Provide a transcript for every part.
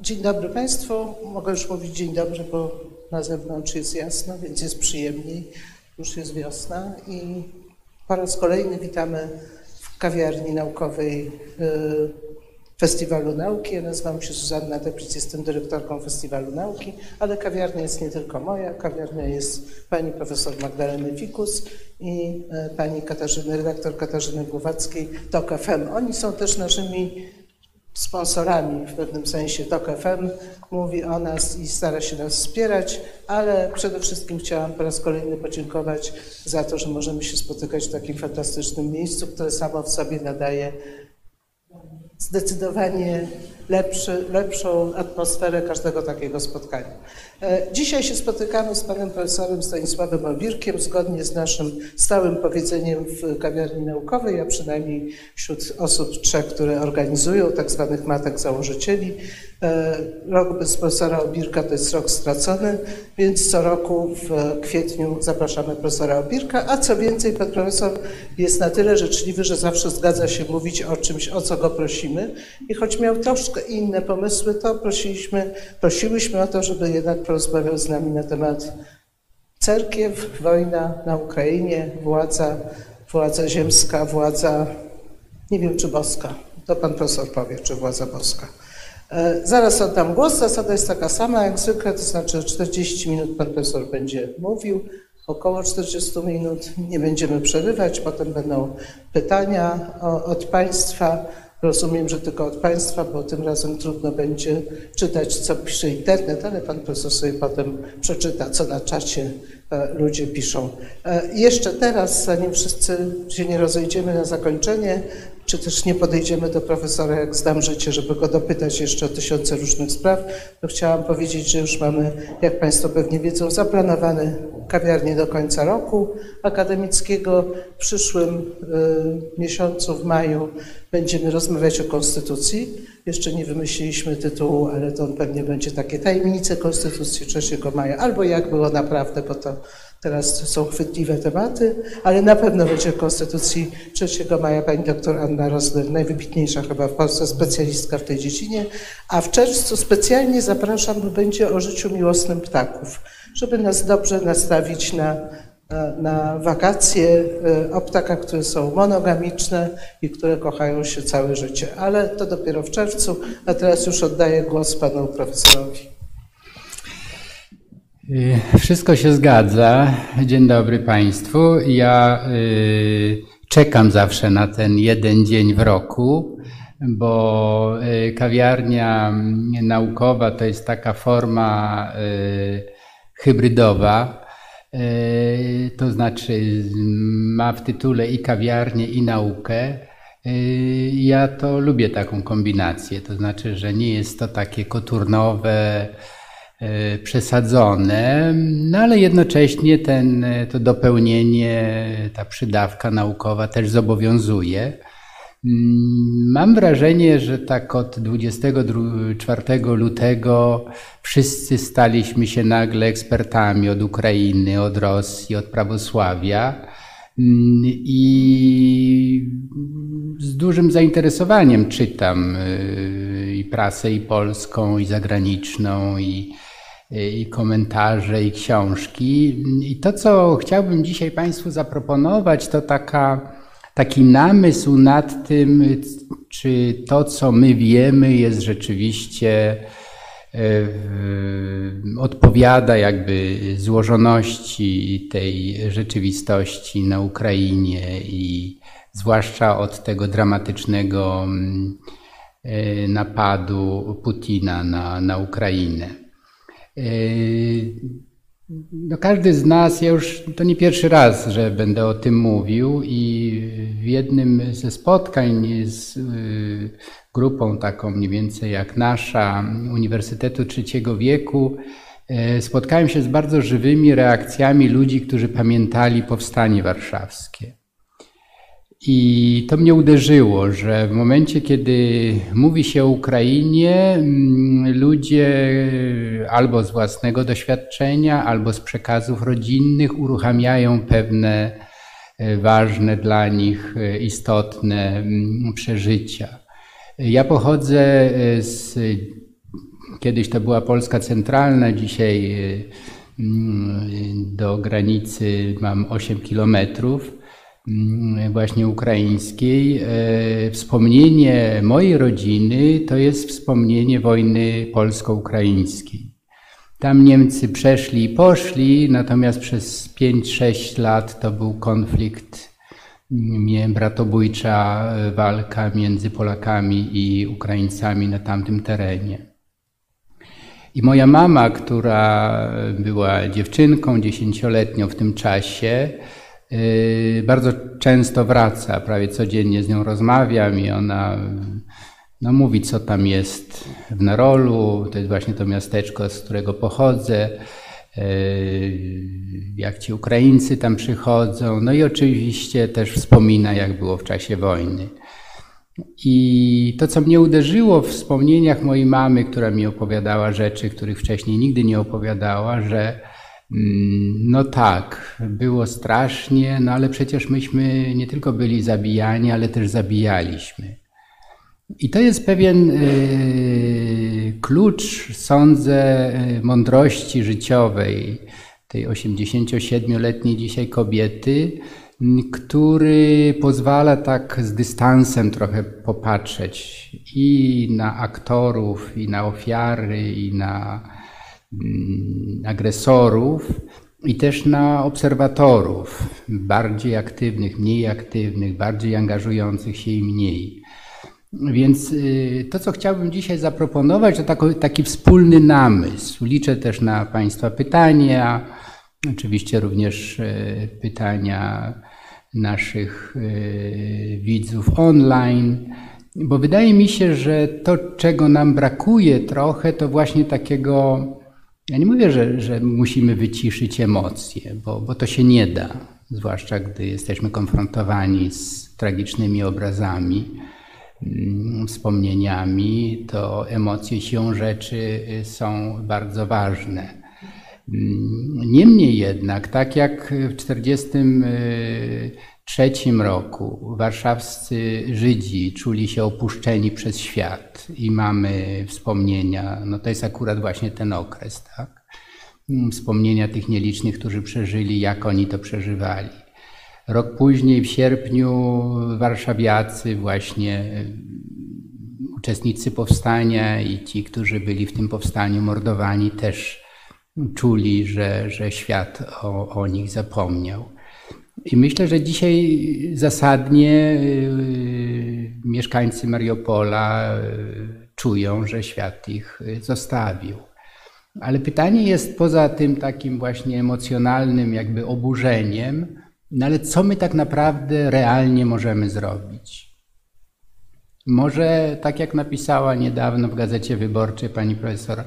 Dzień dobry Państwu. Mogę już mówić dzień dobry, bo na zewnątrz jest jasno, więc jest przyjemniej. Już jest wiosna i po raz kolejny witamy w kawiarni naukowej y, Festiwalu Nauki. Ja nazywam się Zuzanna Teplic, jestem dyrektorką Festiwalu Nauki, ale kawiarnia jest nie tylko moja, kawiarnia jest pani profesor Magdaleny Fikus i y, pani Katarzyny, redaktor Katarzyny Głowackiej, TOK FM. Oni są też naszymi sponsorami w pewnym sensie TOK FM, mówi o nas i stara się nas wspierać, ale przede wszystkim chciałam po raz kolejny podziękować za to, że możemy się spotykać w takim fantastycznym miejscu, które samo w sobie nadaje zdecydowanie lepszy, lepszą atmosferę każdego takiego spotkania. E, dzisiaj się spotykamy z panem profesorem Stanisławem Obirkiem, zgodnie z naszym stałym powiedzeniem w kawiarni naukowej, a przynajmniej wśród osób trzech, które organizują tak zwanych matek założycieli. E, rok bez profesora Obirka to jest rok stracony, więc co roku w kwietniu zapraszamy profesora Obirka, a co więcej pan profesor jest na tyle życzliwy, że zawsze zgadza się mówić o czymś, o co go prosimy i choć miał troszkę inne pomysły, to prosiliśmy, prosiłyśmy o to, żeby jednak porozmawiał z nami na temat cerkiew, wojna na Ukrainie, władza, władza ziemska, władza, nie wiem czy boska, to pan profesor powie, czy władza boska. E, zaraz oddam głos. Zasada jest taka sama jak zwykle, to znaczy 40 minut pan profesor będzie mówił, około 40 minut. Nie będziemy przerywać, potem będą pytania od Państwa. Rozumiem, że tylko od Państwa, bo tym razem trudno będzie czytać, co pisze internet, ale Pan profesor sobie potem przeczyta, co na czacie ludzie piszą. E, jeszcze teraz, zanim wszyscy się nie rozejdziemy na zakończenie, czy też nie podejdziemy do profesora, jak znam życie, żeby go dopytać jeszcze o tysiące różnych spraw, to chciałam powiedzieć, że już mamy, jak Państwo pewnie wiedzą, zaplanowane kawiarnie do końca roku akademickiego. W przyszłym y, miesiącu, w maju, będziemy rozmawiać o Konstytucji. Jeszcze nie wymyśliliśmy tytułu, ale to pewnie będzie takie tajemnice Konstytucji 3 maja, albo jak było naprawdę, bo to Teraz są chwytliwe tematy, ale na pewno będzie w Konstytucji 3 maja pani doktor Anna Rosler, najwybitniejsza chyba w Polsce specjalistka w tej dziedzinie, a w czerwcu specjalnie zapraszam, bo będzie o życiu miłosnym ptaków, żeby nas dobrze nastawić na, na wakacje e, o ptakach, które są monogamiczne i które kochają się całe życie. Ale to dopiero w czerwcu, a teraz już oddaję głos panu profesorowi. Y, wszystko się zgadza. Dzień dobry Państwu. Ja y, czekam zawsze na ten jeden dzień w roku, bo y, kawiarnia naukowa to jest taka forma hybrydowa. To znaczy ma w tytule i kawiarnię, i naukę. Ja to lubię taką kombinację. To znaczy, że nie jest to takie koturnowe, E, przesadzone, no ale jednocześnie ten, to dopełnienie, ta przydawka naukowa też zobowiązuje. Mm, mam wrażenie, że tak od 24 lutego wszyscy staliśmy się nagle ekspertami od Ukrainy, od Rosji, od prawosławia. Mm, I z dużym zainteresowaniem czytam y, i prasę, i polską, i zagraniczną, i i komentarze, i książki. I to, co chciałbym dzisiaj Państwu zaproponować, to taka, taki namysł nad tym, czy to, co my wiemy, jest rzeczywiście e, odpowiada jakby złożoności tej rzeczywistości na Ukrainie i zwłaszcza od tego dramatycznego mm, e, napadu Putina na, na Ukrainę. No każdy z nas, ja już to nie pierwszy raz, że będę o tym mówił i w jednym ze spotkań z yy, grupą taką mniej więcej jak nasza Uniwersytetu Trzeciego Wieku yy, spotkałem się z bardzo żywymi reakcjami ludzi, którzy pamiętali powstanie warszawskie. I to mnie uderzyło, że w momencie, kiedy mówi się o Ukrainie, mm, ludzie albo z własnego doświadczenia, albo z przekazów rodzinnych uruchamiają pewne e, ważne dla nich, e, istotne mm, przeżycia. Ja pochodzę e, z kiedyś to była Polska centralna, dzisiaj do granicy mam 8 kilometrów właśnie ukraińskiej. Wspomnienie mojej rodziny to jest wspomnienie wojny polsko-ukraińskiej. Tam Niemcy przeszli i poszli, natomiast przez 5-6 lat to był konflikt, bratobójcza walka między Polakami i Ukraińcami na tamtym terenie. I moja mama, która była dziewczynką dziesięcioletnią w tym czasie, bardzo często wraca, prawie codziennie z nią rozmawiam i ona no, mówi, co tam jest w Narolu, to jest właśnie to miasteczko, z którego pochodzę, yy, jak ci Ukraińcy tam przychodzą, no i oczywiście też wspomina, jak było w czasie wojny. I to, co mnie uderzyło w wspomnieniach mojej mamy, która mi opowiadała rzeczy, których wcześniej nigdy nie opowiadała, że no tak, było strasznie, no ale przecież myśmy nie tylko byli zabijani, ale też zabijaliśmy. I to jest pewien y, klucz, sądzę, y, mądrości życiowej tej 87-letniej dzisiaj kobiety, który pozwala tak z dystansem trochę popatrzeć i na aktorów, i na ofiary, i na mm, agresorów, i też na obserwatorów, bardziej aktywnych, mniej aktywnych, bardziej angażujących się i mniej. Więc y, to, co chciałbym dzisiaj zaproponować, to taki, wspólny namysł. Liczę też na Państwa pytania, oczywiście również y, pytania naszych e, widzów online, bo wydaje mi się, że to, czego nam brakuje trochę, to właśnie takiego. Ja nie mówię, że, że musimy wyciszyć emocje, bo, bo to się nie da, zwłaszcza gdy jesteśmy konfrontowani z tragicznymi obrazami, mm, wspomnieniami, to emocje siłą rzeczy są bardzo ważne. Niemniej jednak, tak jak w 1943 roku warszawscy Żydzi czuli się opuszczeni przez świat i mamy wspomnienia, no to jest akurat właśnie ten okres, tak? Wspomnienia tych nielicznych, którzy przeżyli, jak oni to przeżywali. Rok później, w sierpniu, warszawiacy, właśnie uczestnicy powstania i ci, którzy byli w tym powstaniu mordowani, też czuli, że, że świat o, o nich zapomniał. I myślę, że dzisiaj zasadnie y, mieszkańcy Mariupola y, czują, że świat ich zostawił. Ale pytanie jest poza tym takim właśnie emocjonalnym, jakby oburzeniem, no ale co my tak naprawdę realnie możemy zrobić? Może tak jak napisała niedawno w Gazecie Wyborczej pani profesor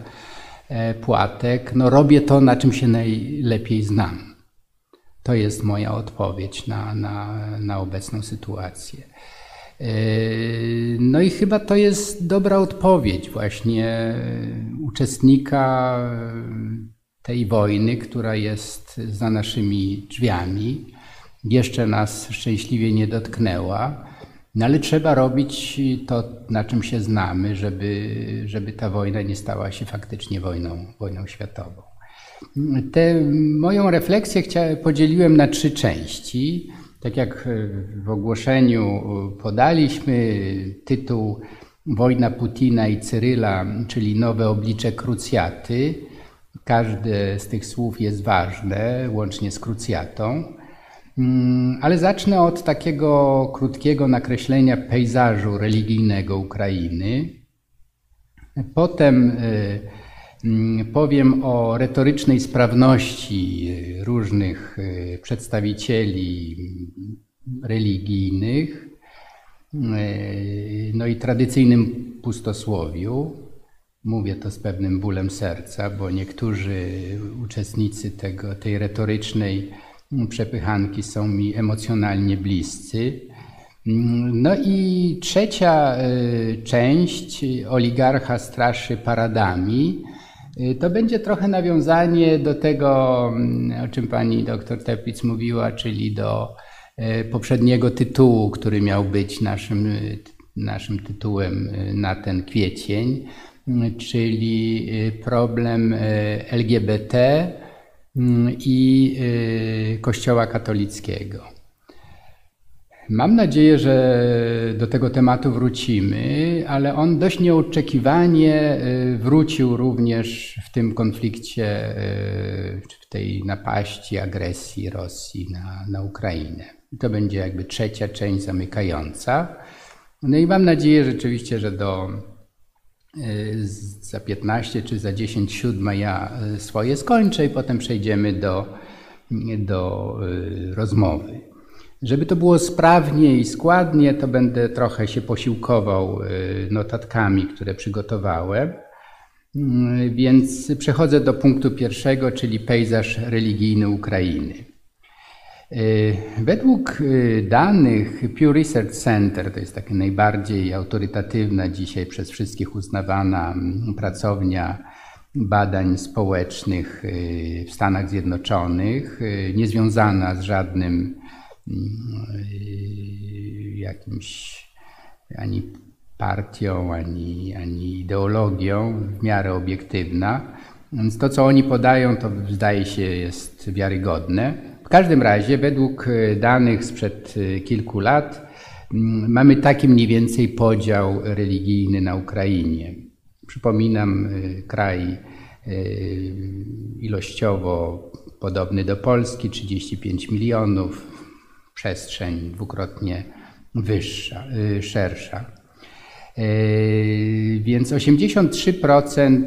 E, płatek, no robię to, na czym się najlepiej znam. To jest moja odpowiedź na, na, na obecną sytuację. E, no i chyba to jest dobra odpowiedź właśnie uczestnika tej wojny, która jest za naszymi drzwiami. Jeszcze nas szczęśliwie nie dotknęła no ale trzeba robić to, na czym się znamy, żeby, żeby ta wojna nie stała się faktycznie wojną, wojną światową. Tę moją refleksję podzieliłem na trzy części. Tak jak w ogłoszeniu podaliśmy, tytuł Wojna Putina i Cyryla, czyli nowe oblicze krucjaty. Każde z tych słów jest ważne, łącznie z krucjatą. Mm, ale zacznę od takiego krótkiego nakreślenia pejzażu religijnego Ukrainy. Potem y, mm, powiem o retorycznej sprawności różnych y, przedstawicieli religijnych, y, no i tradycyjnym pustosłowiu. Mówię to z pewnym bólem serca, bo niektórzy uczestnicy tego, tej retorycznej przepychanki są mi emocjonalnie bliscy. No i trzecia y, część, oligarcha straszy paradami, y, to będzie trochę nawiązanie do tego, mm, o czym pani doktor Teplic mówiła, czyli do y, poprzedniego tytułu, który miał być naszym, naszym tytułem na ten kwiecień. czyli problem LGBT i Kościoła katolickiego. Mam nadzieję, że do tego tematu wrócimy, ale on dość nieoczekiwanie wrócił również w tym konflikcie, w tej napaści, agresji Rosji na, na Ukrainę. To będzie jakby trzecia część zamykająca. No i mam nadzieję rzeczywiście, że do za 15 czy za 10 siódma ja swoje skończę i potem przejdziemy do, do rozmowy. Żeby to było sprawnie i składnie, to będę trochę się posiłkował notatkami, które przygotowałem. Więc przechodzę do punktu pierwszego, czyli pejzaż religijny Ukrainy. Według danych Pew Research Center, to jest taka najbardziej autorytatywna dzisiaj przez wszystkich uznawana pracownia badań społecznych w Stanach Zjednoczonych, niezwiązana z żadnym jakimś ani partią, ani, ani ideologią, w miarę obiektywna. Więc to, co oni podają, to zdaje się jest wiarygodne. W każdym razie, według danych sprzed kilku lat, mamy taki mniej więcej podział religijny na Ukrainie. Przypominam, kraj ilościowo podobny do Polski 35 milionów, przestrzeń dwukrotnie wyższa, szersza. Więc 83%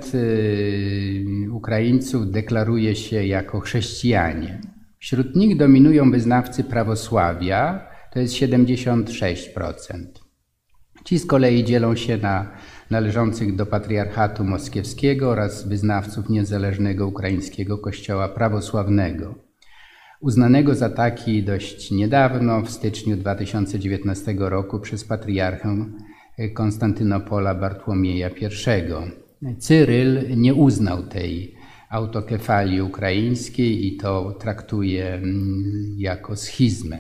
Ukraińców deklaruje się jako chrześcijanie. Wśród nich dominują wyznawcy prawosławia, to jest 76%. Ci z kolei dzielą się na należących do patriarchatu moskiewskiego oraz wyznawców niezależnego ukraińskiego kościoła prawosławnego, uznanego za taki dość niedawno, w styczniu 2019 roku, przez patriarchę Konstantynopola Bartłomieja I. Cyryl nie uznał tej autokefalii ukraińskiej i to traktuje jako schizmę.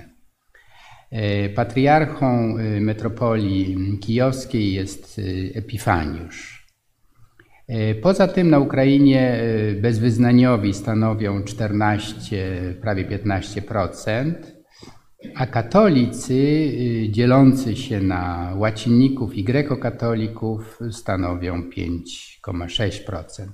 Patriarchą metropolii kijowskiej jest Epifaniusz. Poza tym na Ukrainie bezwyznaniowi stanowią 14, prawie 15%, a katolicy dzielący się na łacinników i grekokatolików stanowią 5,6%.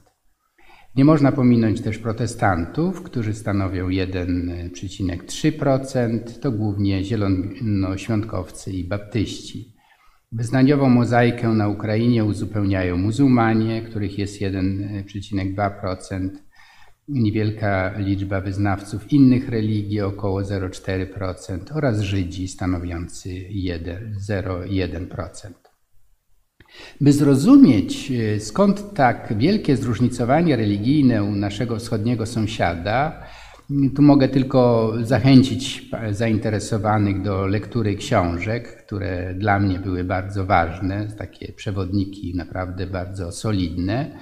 Nie można pominąć też protestantów, którzy stanowią 1,3%. To głównie zielonoświątkowcy i baptyści. Wyznaniową mozaikę na Ukrainie uzupełniają muzułmanie, których jest 1,2%. Niewielka liczba wyznawców innych religii, około 0,4%, oraz Żydzi stanowiący 0,1%. By zrozumieć, skąd tak wielkie zróżnicowanie religijne u naszego wschodniego sąsiada, tu mogę tylko zachęcić zainteresowanych do lektury książek, które dla mnie były bardzo ważne, takie przewodniki naprawdę bardzo solidne.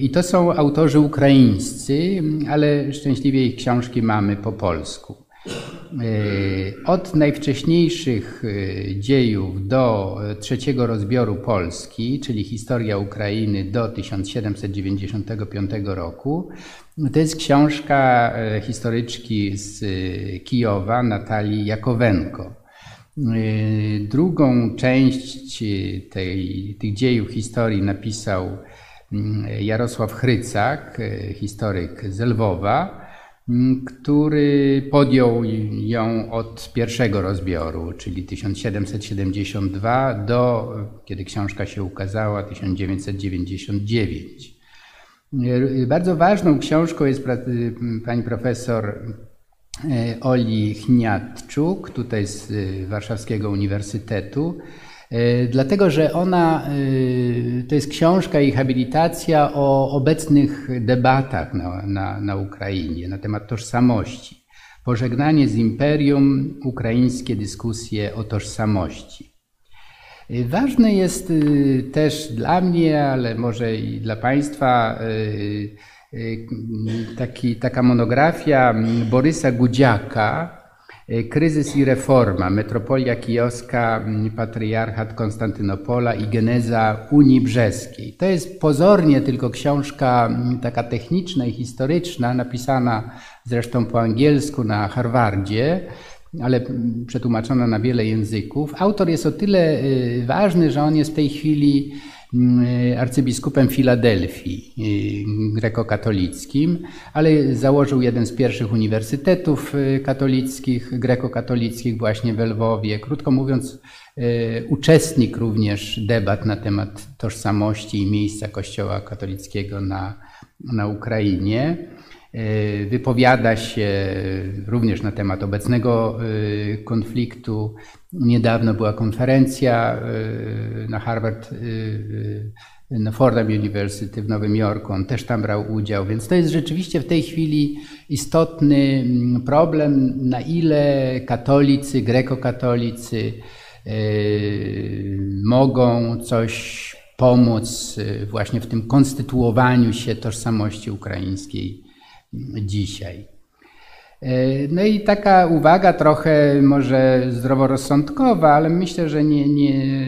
I to są autorzy ukraińscy, ale szczęśliwie ich książki mamy po polsku. Od najwcześniejszych dziejów do trzeciego rozbioru Polski, czyli historia Ukrainy do 1795 roku, to jest książka historyczki z Kijowa Natalii Jakowenko. Drugą część tej, tych dziejów historii napisał Jarosław Chrycak, historyk z Lwowa, który podjął ją od pierwszego rozbioru, czyli 1772 do, kiedy książka się ukazała, 1999. Bardzo ważną książką jest pani profesor Oli Chniatczuk, tutaj z Warszawskiego Uniwersytetu, dlatego że ona to jest książka i habilitacja o obecnych debatach na, na, na Ukrainie na temat tożsamości. Pożegnanie z imperium, ukraińskie dyskusje o tożsamości. Ważne jest też dla mnie, ale może i dla Państwa, taki, taka monografia Borysa Gudziaka, Kryzys i reforma, metropolia kijowska, patriarchat Konstantynopola i geneza Unii Brzeskiej. To jest pozornie tylko książka taka techniczna i historyczna, napisana zresztą po angielsku na Harvardzie, ale przetłumaczona na wiele języków. Autor jest o tyle ważny, że on jest w tej chwili Mm, arcybiskupem Filadelfii y, grekokatolickim, ale założył jeden z pierwszych uniwersytetów y, katolickich, grekokatolickich właśnie w Lwowie. Krótko mówiąc, y, uczestnik również debat na temat tożsamości i miejsca Kościoła katolickiego na, na Ukrainie. Wypowiada się również na temat obecnego konfliktu Niedawno była konferencja y, na Harvard, y, y, na Fordham University w Nowym Jorku. On też tam brał udział, więc to jest rzeczywiście w tej chwili istotny mm, problem, na ile katolicy, grekokatolicy mogą coś pomóc właśnie w tym konstytuowaniu się tożsamości ukraińskiej dzisiaj. E, no i taka uwaga trochę może zdroworozsądkowa, ale myślę, że nie, nie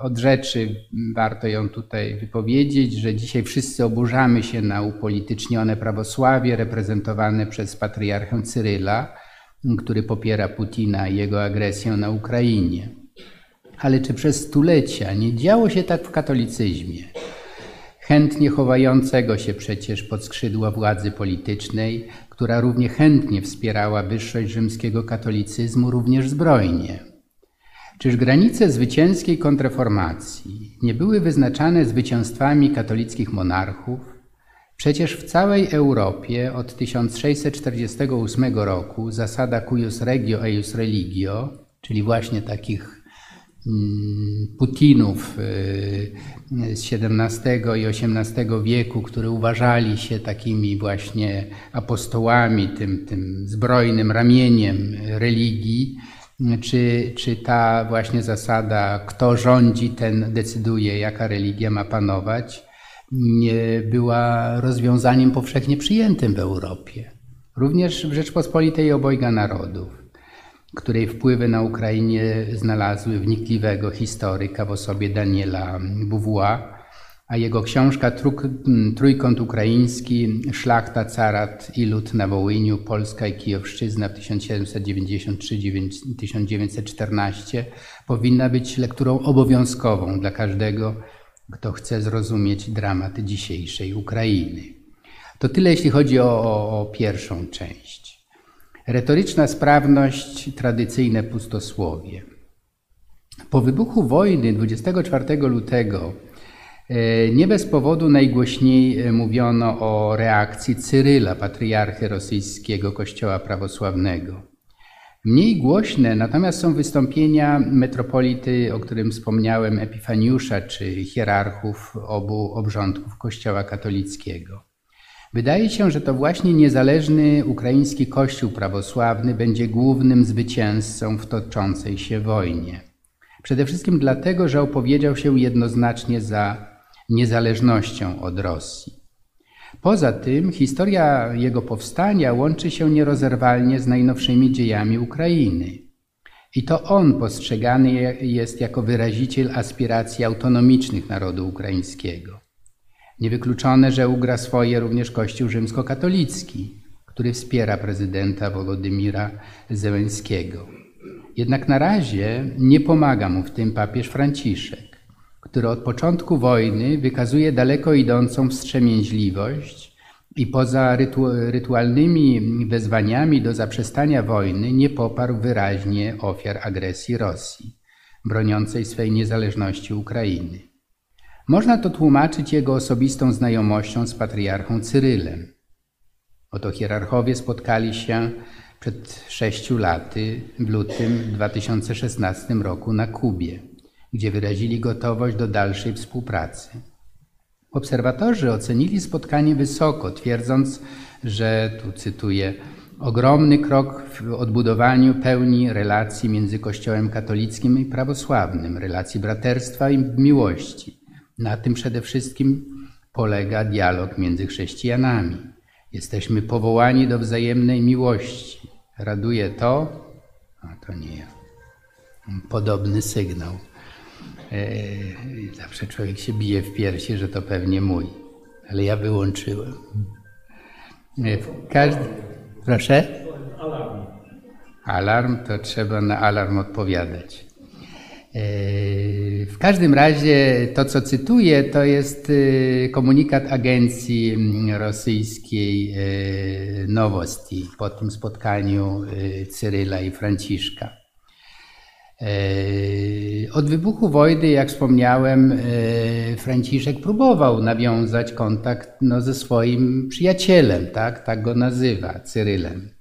od rzeczy warto ją tutaj wypowiedzieć, że dzisiaj wszyscy oburzamy się na upolitycznione prawosławie reprezentowane przez patriarchę Cyryla, który popiera Putina i jego agresję na Ukrainie. Ale czy przez stulecia nie działo się tak w katolicyzmie? Chętnie chowającego się przecież pod skrzydła władzy politycznej, która równie chętnie wspierała wyższość rzymskiego katolicyzmu, również zbrojnie. Czyż granice zwycięskiej kontreformacji nie były wyznaczane zwycięstwami katolickich monarchów? Przecież w całej Europie od 1648 roku zasada cuius regio eius religio, czyli właśnie takich Putinów y, z XVII i XVIII wieku, którzy uważali się takimi właśnie apostołami, tym, tym zbrojnym ramieniem religii, czy, czy ta właśnie zasada, kto rządzi, ten decyduje, jaka religia ma panować, była rozwiązaniem powszechnie przyjętym w Europie, również w Rzeczpospolitej obojga narodów której wpływy na Ukrainie znalazły wnikliwego historyka w osobie Daniela Beauvoir, a jego książka Trójkąt Ukraiński, Szlachta, Carat i Lud na Wołyniu, Polska i Kijowszczyzna w 1793-1914 powinna być lekturą obowiązkową dla każdego, kto chce zrozumieć dramat dzisiejszej Ukrainy. To tyle, jeśli chodzi o, o, o pierwszą część. Retoryczna sprawność, tradycyjne pustosłowie. Po wybuchu wojny 24 lutego e, nie bez powodu najgłośniej e, mówiono o reakcji Cyryla, patriarchy rosyjskiego Kościoła Prawosławnego. Mniej głośne natomiast są wystąpienia metropolity, o którym wspomniałem, Epifaniusza czy hierarchów obu obrządków Kościoła katolickiego. Wydaje się, że to właśnie niezależny ukraiński Kościół prawosławny będzie głównym zwycięzcą w toczącej się wojnie. Przede wszystkim dlatego, że opowiedział się jednoznacznie za niezależnością od Rosji. Poza tym historia jego powstania łączy się nierozerwalnie z najnowszymi dziejami Ukrainy. I to on postrzegany jest jako wyraziciel aspiracji autonomicznych narodu ukraińskiego. Niewykluczone, że ugra swoje również Kościół rzymskokatolicki, który wspiera prezydenta Wolodymira Zełenskiego. Jednak na razie nie pomaga mu w tym papież Franciszek, który od początku wojny wykazuje daleko idącą wstrzemięźliwość i poza rytu rytualnymi wezwaniami do zaprzestania wojny nie poparł wyraźnie ofiar agresji Rosji, broniącej swej niezależności Ukrainy. Można to tłumaczyć jego osobistą znajomością z patriarchą Cyrylem. Oto hierarchowie spotkali się przed sześciu laty w lutym 2016 roku na Kubie, gdzie wyrazili gotowość do dalszej współpracy. Obserwatorzy ocenili spotkanie wysoko, twierdząc, że, tu cytuję, ogromny krok w odbudowaniu pełni relacji między Kościołem katolickim i prawosławnym, relacji braterstwa i miłości na tym przede wszystkim polega dialog między chrześcijanami. Jesteśmy powołani do wzajemnej miłości. Raduje to, A to nie ja. Podobny sygnał. E, zawsze człowiek się bije w piersi, że to pewnie mój, ale ja wyłączyłem. E, każdy... Proszę? Alarm. Alarm to trzeba na alarm odpowiadać. W każdym razie to, co cytuję, to jest y, komunikat agencji mm, rosyjskiej y, Nowosti po tym spotkaniu Cyryla i Franciszka. Od wybuchu wojny, jak wspomniałem, Franciszek próbował nawiązać kontakt no, ze swoim przyjacielem, tak, tak go nazywa, Cyrylem.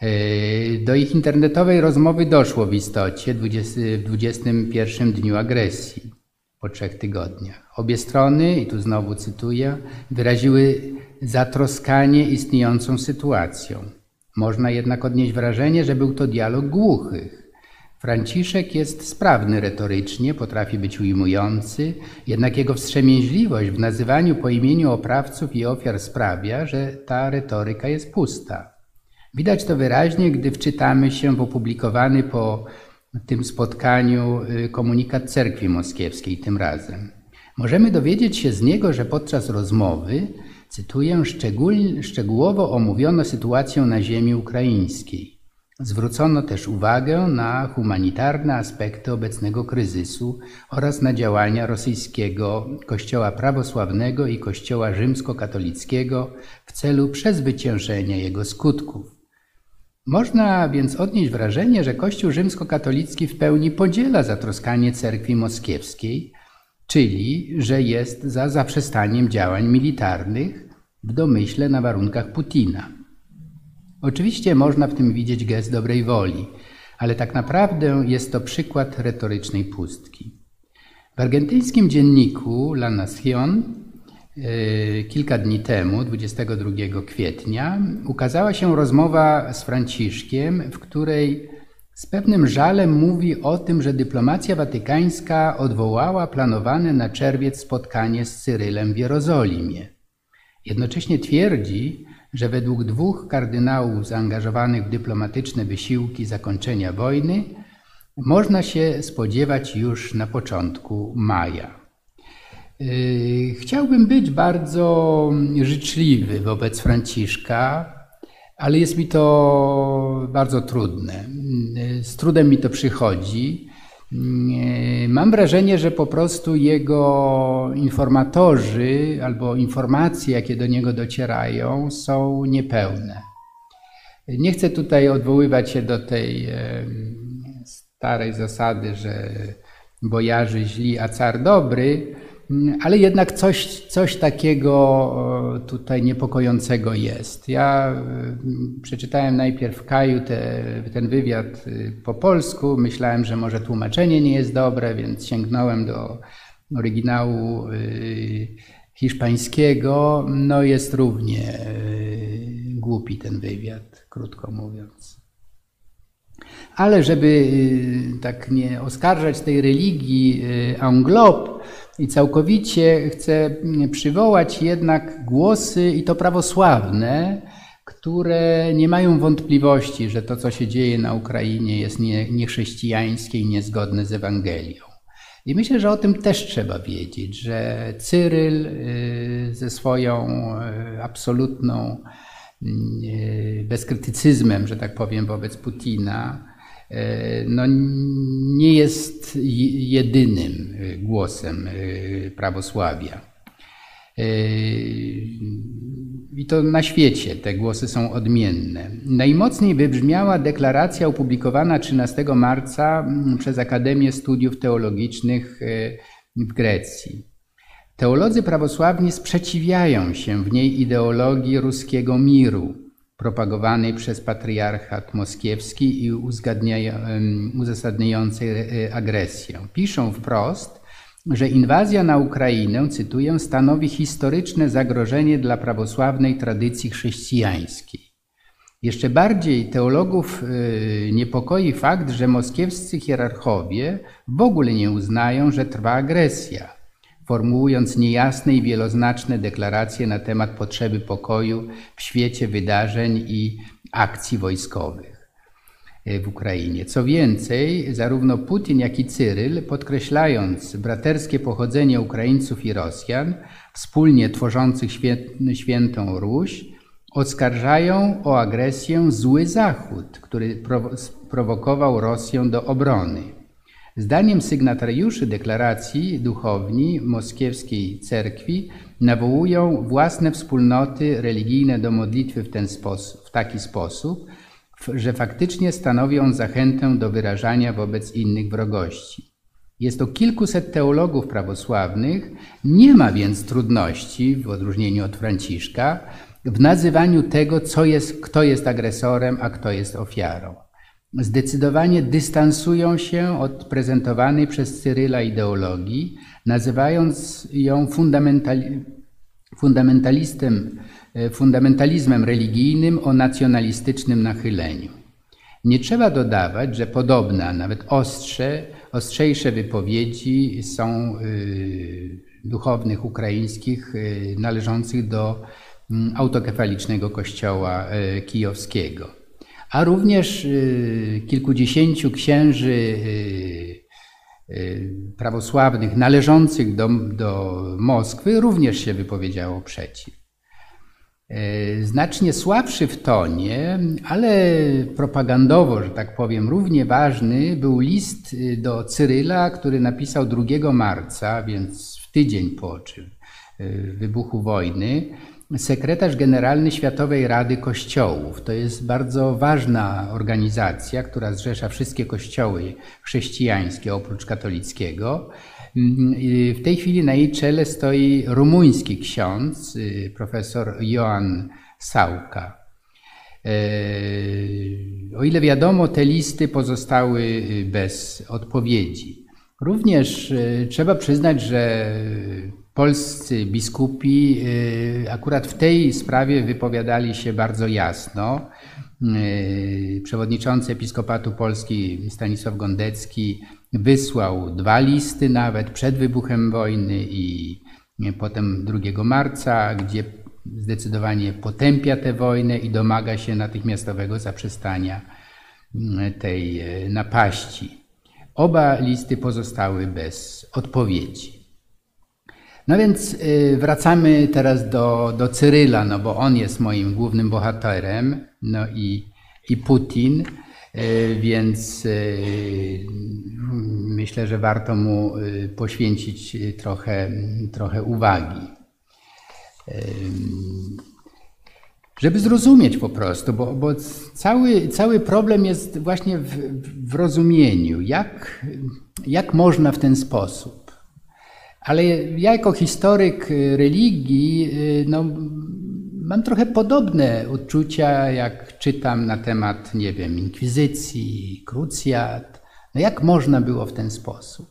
E, do ich internetowej rozmowy doszło w istocie w 21 dniu agresji po trzech tygodniach. Obie strony, i tu znowu cytuję, wyraziły zatroskanie istniejącą sytuacją. Można jednak odnieść wrażenie, że był to dialog głuchych. Franciszek jest sprawny retorycznie, potrafi być ujmujący, jednak jego wstrzemięźliwość w nazywaniu po imieniu oprawców i ofiar sprawia, że ta retoryka jest pusta. Widać to wyraźnie, gdy wczytamy się w opublikowany po tym spotkaniu y, komunikat cerkwi moskiewskiej tym razem. Możemy dowiedzieć się z niego, że podczas rozmowy, cytuję, szczegółowo omówiono sytuację na ziemi ukraińskiej. Zwrócono też uwagę na humanitarne aspekty obecnego kryzysu oraz na działania rosyjskiego Kościoła prawosławnego i Kościoła rzymskokatolickiego w celu przezwyciężenia jego skutków. Można więc odnieść wrażenie, że Kościół rzymskokatolicki w pełni podziela zatroskanie cerkwi moskiewskiej, czyli że jest za zaprzestaniem działań militarnych w domyśle na warunkach Putina. Oczywiście można w tym widzieć gest dobrej woli, ale tak naprawdę jest to przykład retorycznej pustki. W argentyńskim dzienniku La Nación kilka dni temu, 22 kwietnia, ukazała się rozmowa z Franciszkiem, w której z pewnym żalem mówi o tym, że dyplomacja watykańska odwołała planowane na czerwiec spotkanie z Cyrylem w Jerozolimie. Jednocześnie twierdzi, że według dwóch kardynałów zaangażowanych w dyplomatyczne wysiłki zakończenia wojny można się spodziewać już na początku maja. Yy, chciałbym być bardzo życzliwy wobec Franciszka, ale jest mi to bardzo trudne. Yy, z trudem mi to przychodzi. Yy, mam wrażenie, że po prostu jego informatorzy albo informacje, jakie do niego docierają, są niepełne. Nie chcę tutaj odwoływać się do tej starej zasady, że bojarzy źli, a car dobry ale jednak coś, coś takiego tutaj niepokojącego jest. Ja mm, przeczytałem najpierw Kaju te, ten wywiad y, po polsku, myślałem, że może tłumaczenie nie jest dobre, więc sięgnąłem do oryginału y, hiszpańskiego. No jest równie y, głupi ten wywiad, krótko mówiąc. Ale żeby tak nie oskarżać tej religii anglob, i całkowicie chcę przywołać jednak głosy, i to prawosławne, które nie mają wątpliwości, że to, co się dzieje na Ukrainie, jest nie, niechrześcijańskie i niezgodne z Ewangelią. I myślę, że o tym też trzeba wiedzieć, że Cyryl y, ze swoją y, absolutną y, bezkrytycyzmem, że tak powiem, wobec Putina, no, nie jest jedynym e, głosem e, prawosławia. I to na świecie te głosy są odmienne. Najmocniej wybrzmiała deklaracja opublikowana 13 marca mm, przez Akademię Studiów Teologicznych w Grecji. Teolodzy prawosławni sprzeciwiają się w niej ideologii ruskiego miru, propagowanej przez patriarchat moskiewski i uzasadniającej e, agresję. Piszą wprost, że inwazja na Ukrainę, cytuję, stanowi historyczne zagrożenie dla prawosławnej tradycji chrześcijańskiej. Jeszcze bardziej teologów e, niepokoi fakt, że moskiewscy hierarchowie w ogóle nie uznają, że trwa agresja formułując niejasne i wieloznaczne deklaracje na temat potrzeby pokoju w świecie wydarzeń i akcji wojskowych. w Ukrainie. Co więcej, zarówno Putin, jak i Cyryl, podkreślając braterskie pochodzenie Ukraińców i Rosjan, wspólnie tworzących świętą Ruś, oskarżają o agresję zły Zachód, który prowokował Rosję do obrony. Zdaniem sygnatariuszy deklaracji duchowni moskiewskiej cerkwi nawołują własne wspólnoty religijne do modlitwy w, ten sposób, w taki sposób, że faktycznie stanowią zachętę do wyrażania wobec innych wrogości. Jest to kilkuset teologów prawosławnych, nie ma więc trudności, w odróżnieniu od Franciszka, w nazywaniu tego, co jest, kto jest agresorem, a kto jest ofiarą. Zdecydowanie dystansują się od prezentowanej przez Cyryla ideologii, nazywając ją fundamentali fundamentalistem, e, fundamentalizmem religijnym o nacjonalistycznym nachyleniu. Nie trzeba dodawać, że podobne, a nawet ostrze, ostrzejsze wypowiedzi są y, duchownych ukraińskich y, należących do mm, autokefalicznego kościoła kijowskiego, a również kilkudziesięciu księży prawosławnych należących do, do Moskwy również się wypowiedziało przeciw. Znacznie słabszy w tonie, ale propagandowo, że tak powiem, równie ważny był list y, do Cyryla, który napisał 2 marca, więc w tydzień po y, wybuchu wojny, sekretarz generalny Światowej Rady Kościołów. To jest bardzo ważna organizacja, która zrzesza wszystkie kościoły chrześcijańskie oprócz katolickiego. W tej chwili na jej czele stoi rumuński ksiądz, y, profesor Joan Sauka. E, o ile wiadomo, te listy pozostały y, bez odpowiedzi. Również y, trzeba przyznać, że polscy biskupi akurat w tej sprawie wypowiadali się bardzo jasno. Przewodniczący Episkopatu Polski Stanisław Gondecki Wysłał dwa listy nawet przed wybuchem wojny i potem 2 marca, gdzie zdecydowanie potępia tę wojnę i domaga się natychmiastowego zaprzestania mm, tej napaści. Oba listy pozostały bez odpowiedzi. No więc e, wracamy teraz do, do Cyryla, no bo on jest moim głównym bohaterem, no i, i Putin. E, więc e, myślę, że warto mu poświęcić trochę, trochę uwagi. Żeby zrozumieć po prostu, bo, bo cały, cały problem jest właśnie w, w rozumieniu, jak, jak można w ten sposób. Ale ja jako historyk religii no, mam trochę podobne odczucia, jak czytam na temat, nie wiem, inkwizycji, krucjat. No jak można było w ten sposób?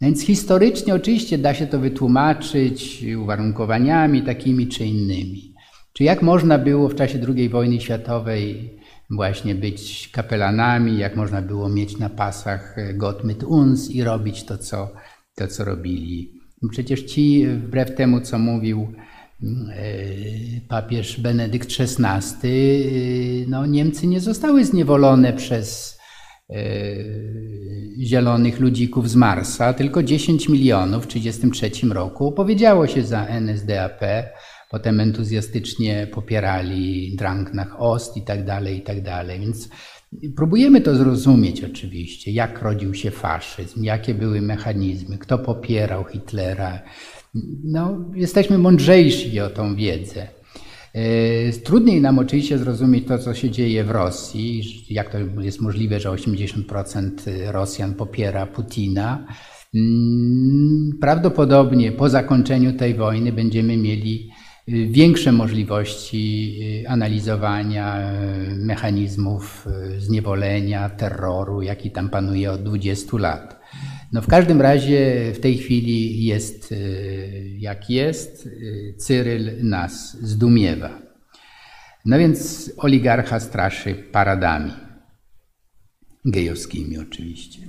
No więc historycznie oczywiście da się to wytłumaczyć uwarunkowaniami takimi czy innymi. Czy jak można było w czasie II wojny światowej właśnie być kapelanami, jak można było mieć na pasach Gott mit uns i robić to, co, to, co robili. Przecież ci, wbrew temu, co mówił E, papież Benedykt XVI, e, no Niemcy nie zostały zniewolone przez e, zielonych ludzików z Marsa, tylko 10 milionów w 1933 roku opowiedziało się za NSDAP, potem entuzjastycznie popierali Drang nach Ost i tak dalej, i tak dalej. Więc próbujemy to zrozumieć oczywiście, jak rodził się faszyzm, jakie były mechanizmy, kto popierał Hitlera, no, jesteśmy mądrzejsi o tą wiedzę. E, trudniej nam oczywiście zrozumieć to, co się dzieje w Rosji, jak to jest możliwe, że 80% Rosjan popiera Putina. Mm, prawdopodobnie po zakończeniu tej wojny będziemy mieli większe możliwości y, analizowania y, mechanizmów zniewolenia, terroru, jaki tam panuje od 20 lat. No w każdym razie w tej chwili jest y, jak jest. Y, Cyryl nas zdumiewa. No więc oligarcha straszy paradami. gejowskimi oczywiście.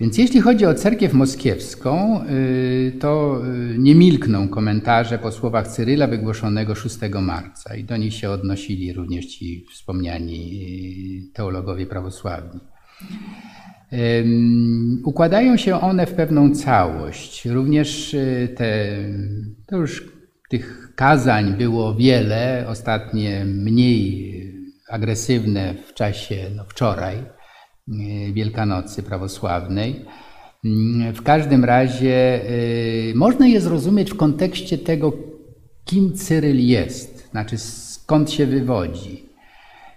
Więc jeśli chodzi o cerkiew moskiewską, y, to y, nie milkną komentarze po słowach Cyryla wygłoszonego 6 marca i do nich się odnosili również ci wspomniani y, teologowie prawosławni. Układają się one w pewną całość. Również te, to już tych kazań było wiele, ostatnie mniej agresywne w czasie no, wczoraj, Wielkanocy prawosławnej. Mm, w każdym razie y, można je zrozumieć w kontekście tego, kim Cyryl jest, znaczy skąd się wywodzi.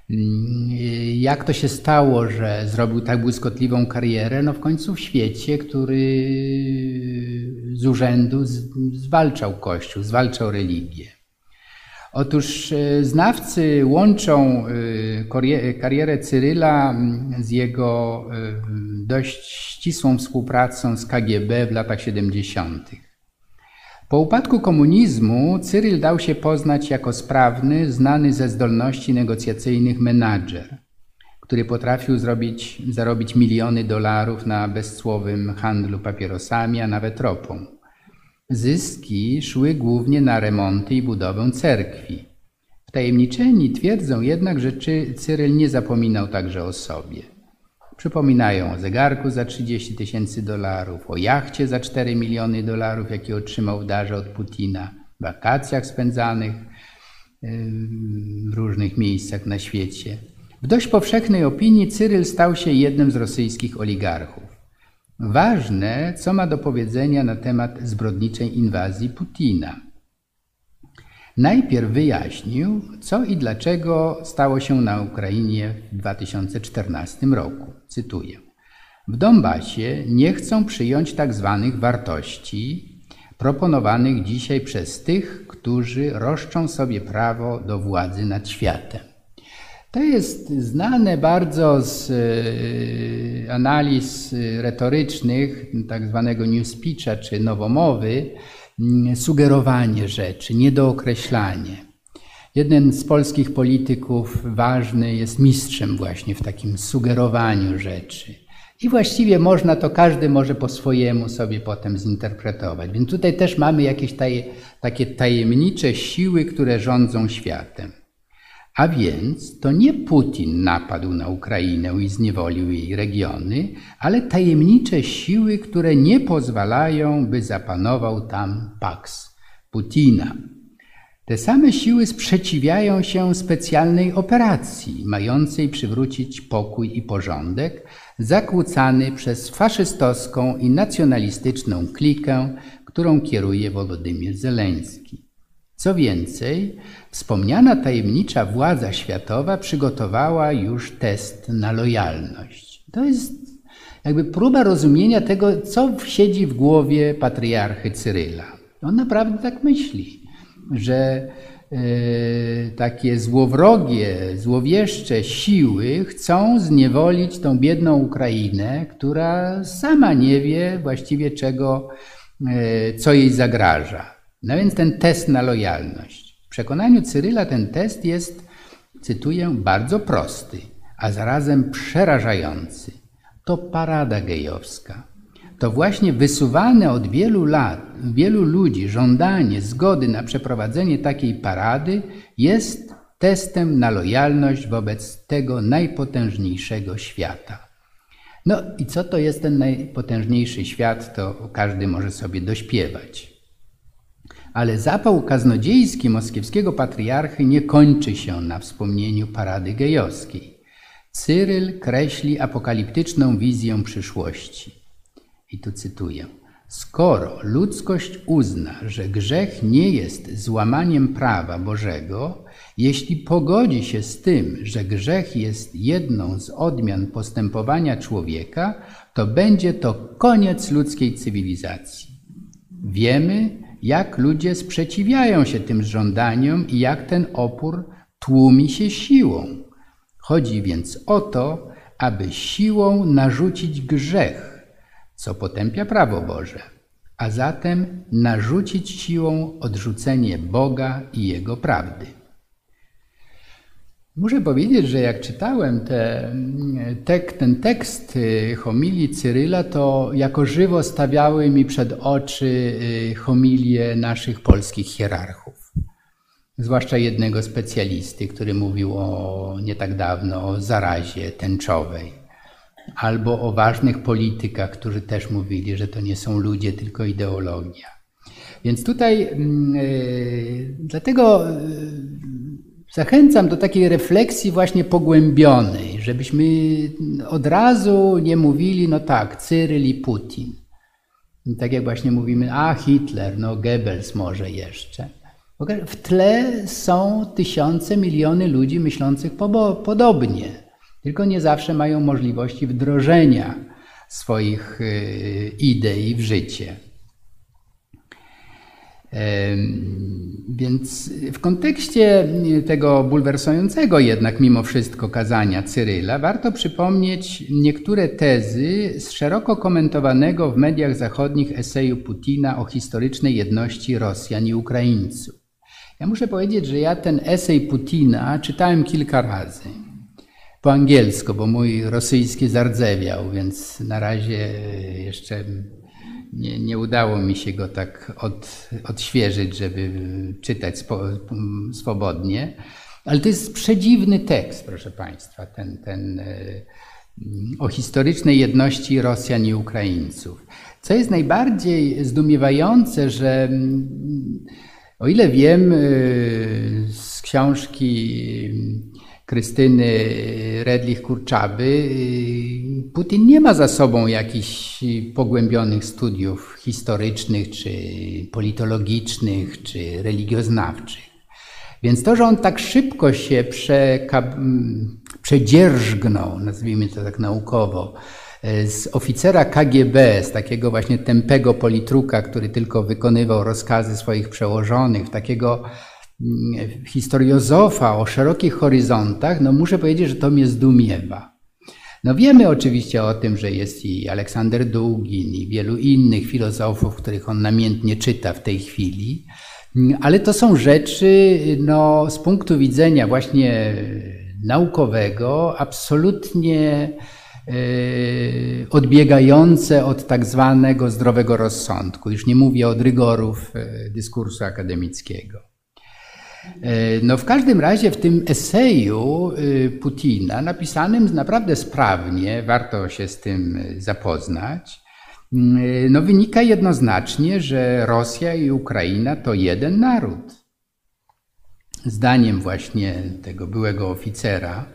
Mm, y, jak to się stało, że zrobił tak błyskotliwą karierę? No w końcu w świecie, który z urzędu zwalczał Kościół, zwalczał religię. Otóż e, znawcy łączą e, karierę Cyryla z jego e, dość ścisłą współpracą z KGB w latach 70. Po upadku komunizmu Cyryl dał się poznać jako sprawny, znany ze zdolności negocjacyjnych menadżer, który potrafił zrobić, zarobić miliony dolarów na bezcłowym handlu papierosami, a nawet ropą. Zyski szły głównie na remonty i budowę cerkwi. Wtajemniczeni twierdzą jednak, że Cyryl nie zapominał także o sobie. Przypominają o zegarku za 30 tysięcy dolarów, o jachcie za 4 miliony dolarów, jakie otrzymał w darze od Putina, wakacjach spędzanych w różnych miejscach na świecie. W dość powszechnej opinii Cyryl stał się jednym z rosyjskich oligarchów. Ważne, co ma do powiedzenia na temat zbrodniczej inwazji Putina. Najpierw wyjaśnił, co i dlaczego stało się na Ukrainie w 2014 roku. Cytuję. W Donbasie nie chcą przyjąć tak zwanych wartości proponowanych dzisiaj przez tych, którzy roszczą sobie prawo do władzy nad światem. To jest znane bardzo z e, analiz retorycznych, tak zwanego new speecha czy nowomowy, mm, sugerowanie rzeczy, niedookreślanie. Jeden z polskich polityków ważny jest mistrzem właśnie w takim sugerowaniu rzeczy. I właściwie można to, każdy może po swojemu sobie potem zinterpretować. Więc tutaj też mamy jakieś taje, takie tajemnicze siły, które rządzą światem. A więc to nie Putin napadł na Ukrainę i zniewolił jej regiony, ale tajemnicze siły, które nie pozwalają, by zapanował tam Pax Putina. Te same siły sprzeciwiają się specjalnej operacji, mającej przywrócić pokój i porządek, zakłócany przez faszystowską i nacjonalistyczną klikę, którą kieruje Wolodymyr Zeleński. Co więcej, wspomniana tajemnicza władza światowa przygotowała już test na lojalność. To jest jakby próba rozumienia tego, co siedzi w głowie patriarchy Cyryla. On naprawdę tak myśli, że y, takie złowrogie, złowieszcze siły chcą zniewolić tą biedną Ukrainę, która sama nie wie właściwie czego, y, co jej zagraża. No więc ten test na lojalność. W przekonaniu Cyryla ten test jest, cytuję, bardzo prosty, a zarazem przerażający. To parada gejowska. To właśnie wysuwane od wielu lat, wielu ludzi żądanie zgody na przeprowadzenie takiej parady jest testem na lojalność wobec tego najpotężniejszego świata. No i co to jest ten najpotężniejszy świat, to każdy może sobie dośpiewać. Ale zapał kaznodziejski moskiewskiego patriarchy nie kończy się na wspomnieniu parady gejowskiej. Cyryl kreśli apokaliptyczną wizję przyszłości. I tu cytuję. Skoro ludzkość uzna, że grzech nie jest złamaniem prawa Bożego, jeśli pogodzi się z tym, że grzech jest jedną z odmian postępowania człowieka, to będzie to koniec ludzkiej cywilizacji. Wiemy, jak ludzie sprzeciwiają się tym żądaniom i jak ten opór tłumi się siłą. Chodzi więc o to, aby siłą narzucić grzech, co potępia prawo Boże, a zatem narzucić siłą odrzucenie Boga i Jego prawdy. Muszę powiedzieć, że jak czytałem te, tek, ten tekst y, homilii Cyryla, to jako żywo stawiały mi przed oczy y, homilie naszych polskich hierarchów. Zwłaszcza jednego specjalisty, który mówił o, nie tak dawno o zarazie tęczowej. Albo o ważnych politykach, którzy też mówili, że to nie są ludzie, tylko ideologia. Więc tutaj yy, dlatego Zachęcam do takiej refleksji właśnie pogłębionej, żebyśmy od razu nie mówili, no tak, Cyryl i Putin. I tak jak właśnie mówimy, a Hitler, no Goebbels może jeszcze. W tle są tysiące, miliony ludzi myślących podobnie, tylko nie zawsze mają możliwości wdrożenia swoich y, idei w życie. Więc w kontekście tego bulwersującego jednak mimo wszystko kazania Cyryla warto przypomnieć niektóre tezy z szeroko komentowanego w mediach zachodnich eseju Putina o historycznej jedności Rosjan i Ukraińców. Ja muszę powiedzieć, że ja ten esej Putina czytałem kilka razy. Po angielsku, bo mój rosyjski zardzewiał, więc na razie jeszcze nie, nie udało mi się go tak od, odświeżyć, żeby czytać spo, swobodnie. Ale to jest przedziwny tekst, proszę Państwa, ten, ten e, o historycznej jedności Rosjan i Ukraińców. Co jest najbardziej zdumiewające, że o ile wiem e, z książki Krystyny Redlich-Kurczaby, Putin nie ma za sobą jakichś pogłębionych studiów historycznych, czy politologicznych, czy religioznawczych. Więc to, że on tak szybko się przedzierżgnął, nazwijmy to tak naukowo, z oficera KGB, z takiego właśnie tępego politruka, który tylko wykonywał rozkazy swoich przełożonych, takiego historiozofa o szerokich horyzontach, no muszę powiedzieć, że to mnie zdumiewa. No wiemy oczywiście o tym, że jest i Aleksander Długin i wielu innych filozofów, których on namiętnie czyta w tej chwili, ale to są rzeczy no, z punktu widzenia właśnie naukowego absolutnie e, odbiegające od tak zwanego zdrowego rozsądku. Już nie mówię od rygorów e, dyskursu akademickiego. E, no w każdym razie w tym eseju y, Putina, napisanym naprawdę sprawnie, warto się z tym zapoznać, y, no wynika jednoznacznie, że Rosja i Ukraina to jeden naród. Zdaniem właśnie tego byłego oficera,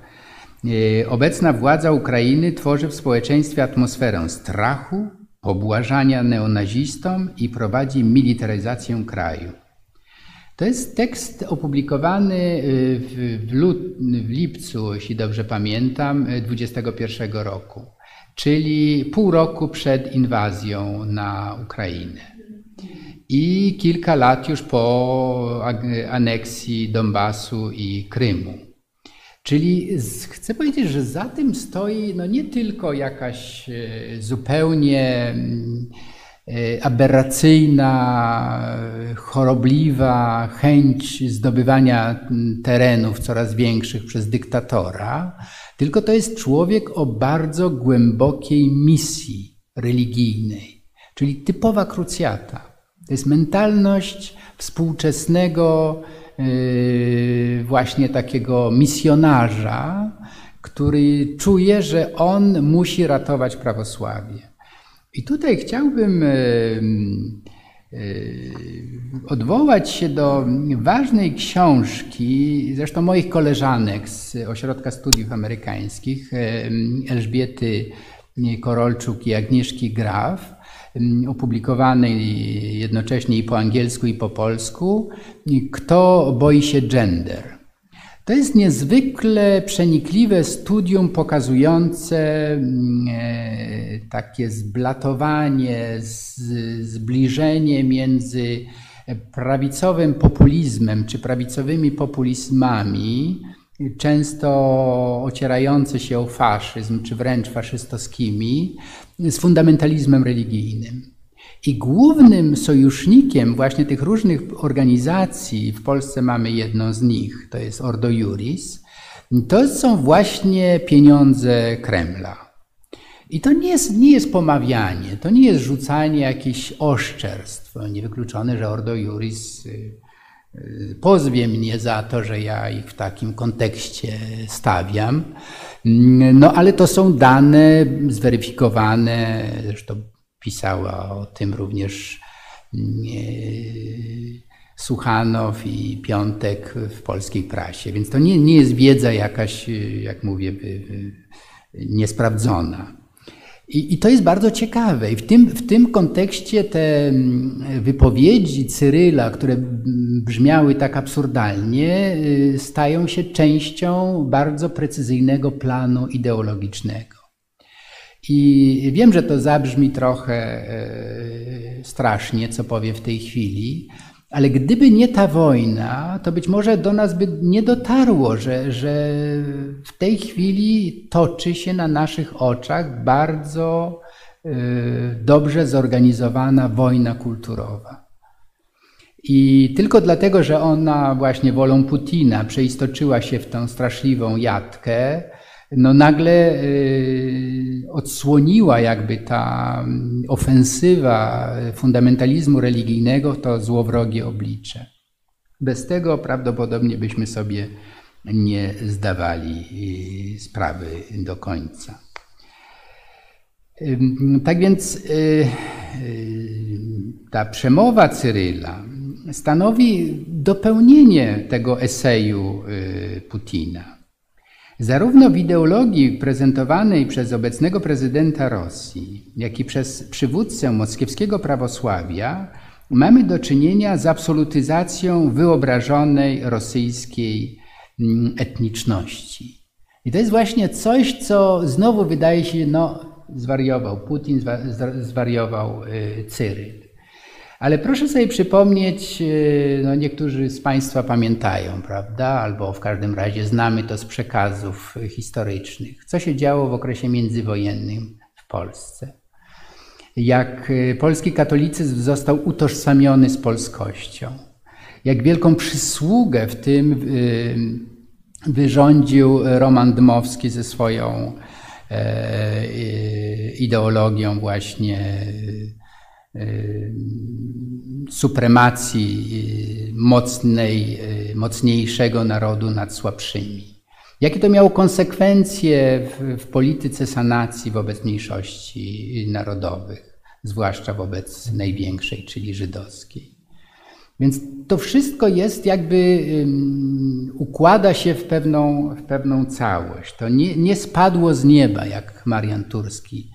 y, obecna władza Ukrainy tworzy w społeczeństwie atmosferę strachu, pobłażania neonazistom i prowadzi militaryzację kraju. To jest tekst opublikowany y, w, lut, w lipcu, jeśli dobrze pamiętam, 2021 roku, czyli pół roku przed inwazją na Ukrainę. I kilka lat już po aneksji Donbasu i Krymu. Czyli chcę powiedzieć, że za tym stoi no nie tylko jakaś y, zupełnie E, aberracyjna, chorobliwa chęć zdobywania terenów coraz większych przez dyktatora, tylko to jest człowiek o bardzo głębokiej misji religijnej, czyli typowa krucjata. To jest mentalność współczesnego, e, właśnie takiego misjonarza, który czuje, że on musi ratować prawosławie. I tutaj chciałbym e, e, odwołać się do ważnej książki, zresztą moich koleżanek z Ośrodka Studiów Amerykańskich, e, Elżbiety Korolczuk i Agnieszki Graf, opublikowanej jednocześnie i po angielsku, i po polsku, Kto boi się gender? To jest niezwykle przenikliwe studium pokazujące mm, e, takie zblatowanie, zbliżenie między prawicowym populizmem czy prawicowymi populizmami, często ocierające się o faszyzm czy wręcz faszystowskimi, z fundamentalizmem religijnym. I głównym sojusznikiem właśnie tych różnych organizacji, w Polsce mamy jedną z nich, to jest Ordo Juris, to są właśnie pieniądze Kremla. I to nie jest, nie jest pomawianie, to nie jest rzucanie jakichś oszczerstw. Niewykluczone, że Ordo Juris y, y, pozwie mnie za to, że ja ich w takim kontekście stawiam. No ale to są dane zweryfikowane, zresztą pisała o tym również Suchanow i Piątek w polskiej prasie. Więc to nie, nie jest wiedza jakaś, jak mówię, niesprawdzona. I, I, to jest bardzo ciekawe. I w tym, w tym kontekście te mm, wypowiedzi Cyryla, które brzmiały tak absurdalnie, stają się częścią bardzo precyzyjnego planu ideologicznego. I wiem, że to zabrzmi trochę e, strasznie, co powiem w tej chwili, ale gdyby nie ta wojna, to być może do nas by nie dotarło, że, że w tej chwili toczy się na naszych oczach bardzo y, dobrze zorganizowana wojna kulturowa. I tylko dlatego, że ona właśnie wolą Putina przeistoczyła się w tą straszliwą jatkę, no nagle y, odsłoniła jakby ta mm, ofensywa fundamentalizmu religijnego to złowrogie oblicze. Bez tego prawdopodobnie byśmy sobie nie zdawali y, sprawy do końca. Tak więc y, ta przemowa Cyryla stanowi dopełnienie tego eseju Putina. Zarówno w ideologii prezentowanej przez obecnego prezydenta Rosji, jak i przez przywódcę moskiewskiego prawosławia mamy do czynienia z absolutyzacją wyobrażonej rosyjskiej mm, etniczności. I to jest właśnie coś, co znowu wydaje się, no, zwariował Putin, zwariował y, Cyryl. Ale proszę sobie przypomnieć, e, no niektórzy z Państwa pamiętają, prawda, albo w każdym razie znamy to z przekazów historycznych, co się działo w okresie międzywojennym w Polsce. Jak e, polski katolicyzm został utożsamiony z polskością, jak wielką przysługę w tym e, wyrządził Roman Dmowski ze swoją ideologią właśnie supremacji y, mocnej, y, mocniejszego narodu nad słabszymi. Jakie to miało konsekwencje w, w polityce sanacji wobec mniejszości narodowych, zwłaszcza wobec największej, czyli żydowskiej. Więc to wszystko jest jakby, um, układa się w pewną, w pewną całość. To nie, nie spadło z nieba, jak Marian Turski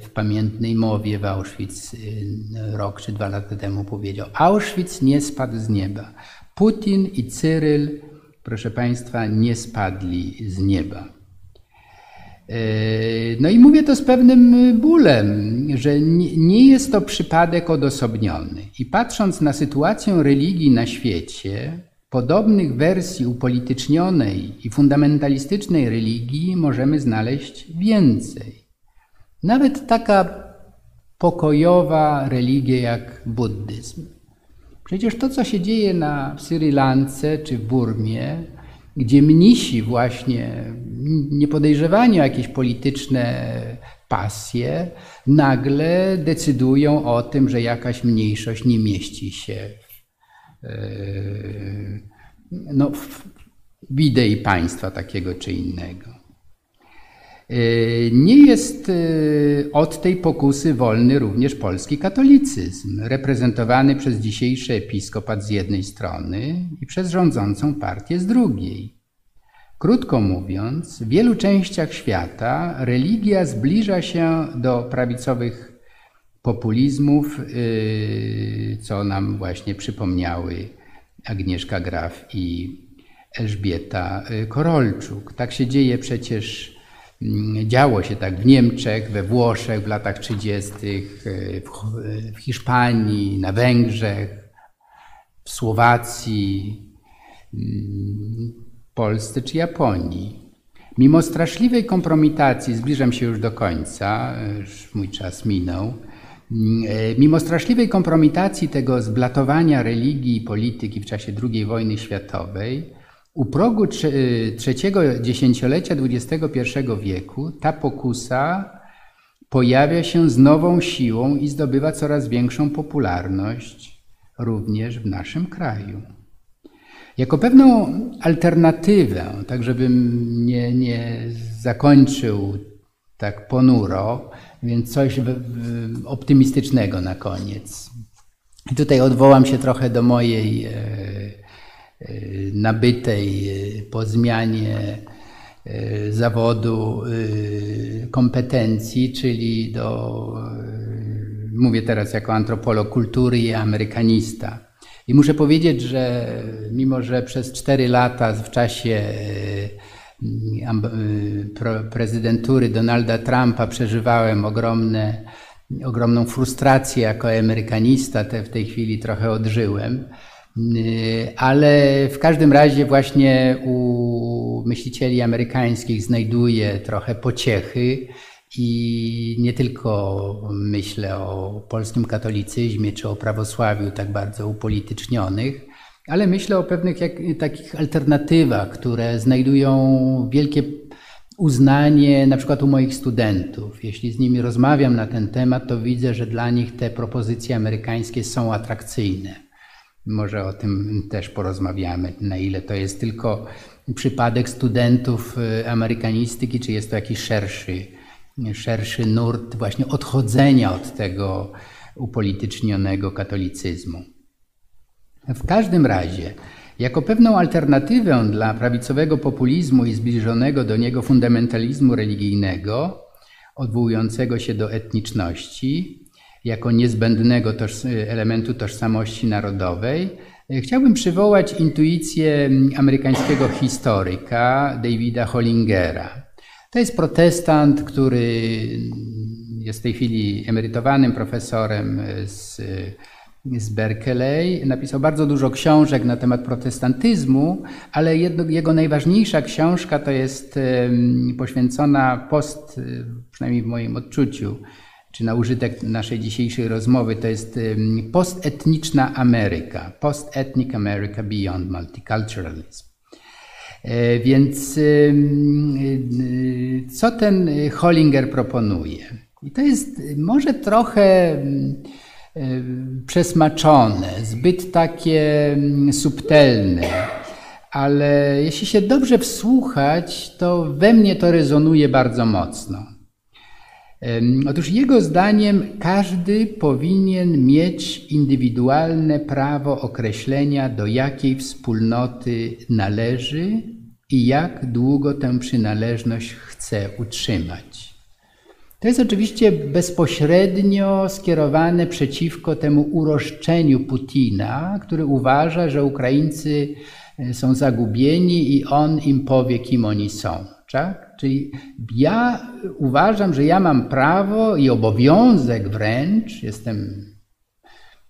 w pamiętnej mowie w Auschwitz e, rok czy dwa lata temu powiedział: Auschwitz nie spadł z nieba. Putin i Cyryl, proszę Państwa, nie spadli z nieba. E, no i mówię to z pewnym bólem, że nie jest to przypadek odosobniony. I patrząc na sytuację religii na świecie, podobnych wersji upolitycznionej i fundamentalistycznej religii możemy znaleźć więcej. Nawet taka pokojowa religia jak buddyzm. Przecież to, co się dzieje na, Sri Lance czy w Burmie, gdzie mnisi właśnie, nie podejrzewani o jakieś polityczne pasje, nagle decydują o tym, że jakaś mniejszość nie mieści się e, no, w idei państwa takiego czy innego. E, nie jest e, od tej pokusy wolny również polski katolicyzm, reprezentowany przez dzisiejszy episkopat z jednej strony i przez rządzącą partię z drugiej. Krótko mówiąc, w wielu częściach świata religia zbliża się do prawicowych populizmów, e, co nam właśnie przypomniały Agnieszka Graf i Elżbieta Korolczuk. Tak się dzieje przecież działo się tak w Niemczech, we Włoszech w latach 30., w Hiszpanii, na Węgrzech, w Słowacji, mm, Polsce czy Japonii. Mimo straszliwej kompromitacji, zbliżam się już do końca, już mój czas minął, mm, e, mimo straszliwej kompromitacji tego zblatowania religii i polityki w czasie II wojny światowej, U progu trzeciego dziesięciolecia XXI wieku ta pokusa pojawia się z nową siłą i zdobywa coraz większą popularność również w naszym kraju. Jako pewną alternatywę, tak żebym nie, nie zakończył tak ponuro, więc coś optymistycznego na koniec. I tutaj odwołam się trochę do mojej e, nabytej e, po zmianie zawodu kompetencji, czyli do, mówię teraz jako antropolog kultury i amerykanista. I muszę powiedzieć, że mimo, że przez cztery lata w czasie prezydentury Donalda Trumpa przeżywałem ogromne ogromną frustrację jako amerykanista, te w tej chwili trochę odżyłem. Y, ale w każdym razie właśnie u myślicieli amerykańskich znajduję trochę pociechy i nie tylko myślę o polskim katolicyzmie czy o prawosławiu tak bardzo upolitycznionych, ale myślę o pewnych jak, takich alternatywach, które znajdują wielkie uznanie na przykład u moich studentów. Jeśli z nimi rozmawiam na ten temat, to widzę, że dla nich te propozycje amerykańskie są atrakcyjne. Może o tym też porozmawiamy, na ile to jest tylko przypadek studentów y, amerykanistyki, czy jest to jakiś szerszy, szerszy nurt właśnie odchodzenia od tego upolitycznionego katolicyzmu. W każdym razie, jako pewną alternatywę dla prawicowego populizmu i zbliżonego do niego fundamentalizmu religijnego, odwołującego się do etniczności, jako niezbędnego toż elementu tożsamości narodowej, chciałbym przywołać intuicję amerykańskiego historyka Davida Hollingera. To jest protestant, który jest w tej chwili emerytowanym profesorem z z Berkeley. Napisał bardzo dużo książek na temat protestantyzmu, ale jedno, jego najważniejsza książka to jest poświęcona post, przynajmniej w moim odczuciu, czy na użytek naszej dzisiejszej rozmowy, to jest postetniczna Ameryka, Post-Ethnic America Beyond Multiculturalism. E, więc co ten Hollinger proponuje? I to jest może trochę E, przesmaczone, zbyt takie subtelne. Ale jeśli się dobrze wsłuchać, to we mnie to rezonuje bardzo mocno. Otóż jego zdaniem każdy powinien mieć indywidualne prawo określenia, do jakiej wspólnoty należy i jak długo tę przynależność chce utrzymać. To jest oczywiście bezpośrednio skierowane przeciwko temu uroszczeniu Putina, który uważa, że Ukraińcy e, są zagubieni i on im powie, kim oni są. Tak? Czyli ja uważam, że ja mam prawo i obowiązek wręcz, jestem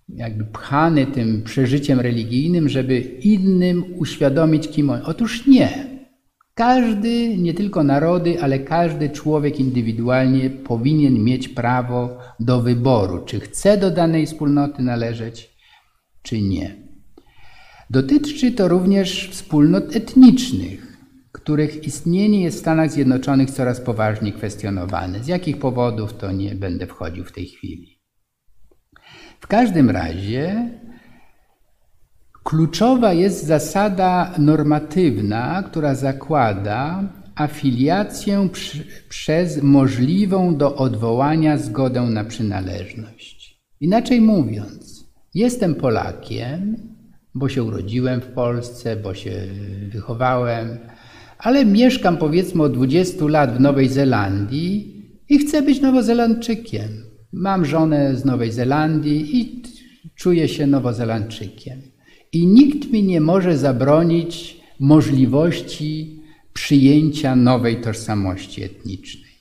jakby pchany tym przeżyciem religijnym, żeby innym uświadomić, kim oni. Otóż nie. Każdy, nie tylko narody, ale każdy człowiek indywidualnie powinien mieć prawo do wyboru, czy chce do danej wspólnoty należeć, czy nie. Dotyczy to również wspólnot etnicznych, których istnienie jest w Stanach Zjednoczonych coraz poważniej kwestionowane. Z jakich powodów to nie będę wchodził w tej chwili. W każdym razie Kluczowa jest zasada normatywna, która zakłada afiliację przez możliwą do odwołania zgodę na przynależność. Inaczej mówiąc, jestem Polakiem, bo się urodziłem w Polsce, bo się wychowałem, ale mieszkam powiedzmy od 20 lat w Nowej Zelandii i chcę być Nowozelandczykiem. Mam żonę z Nowej Zelandii i czuję się Nowozelandczykiem. I nikt mi nie może zabronić możliwości przyjęcia nowej tożsamości etnicznej.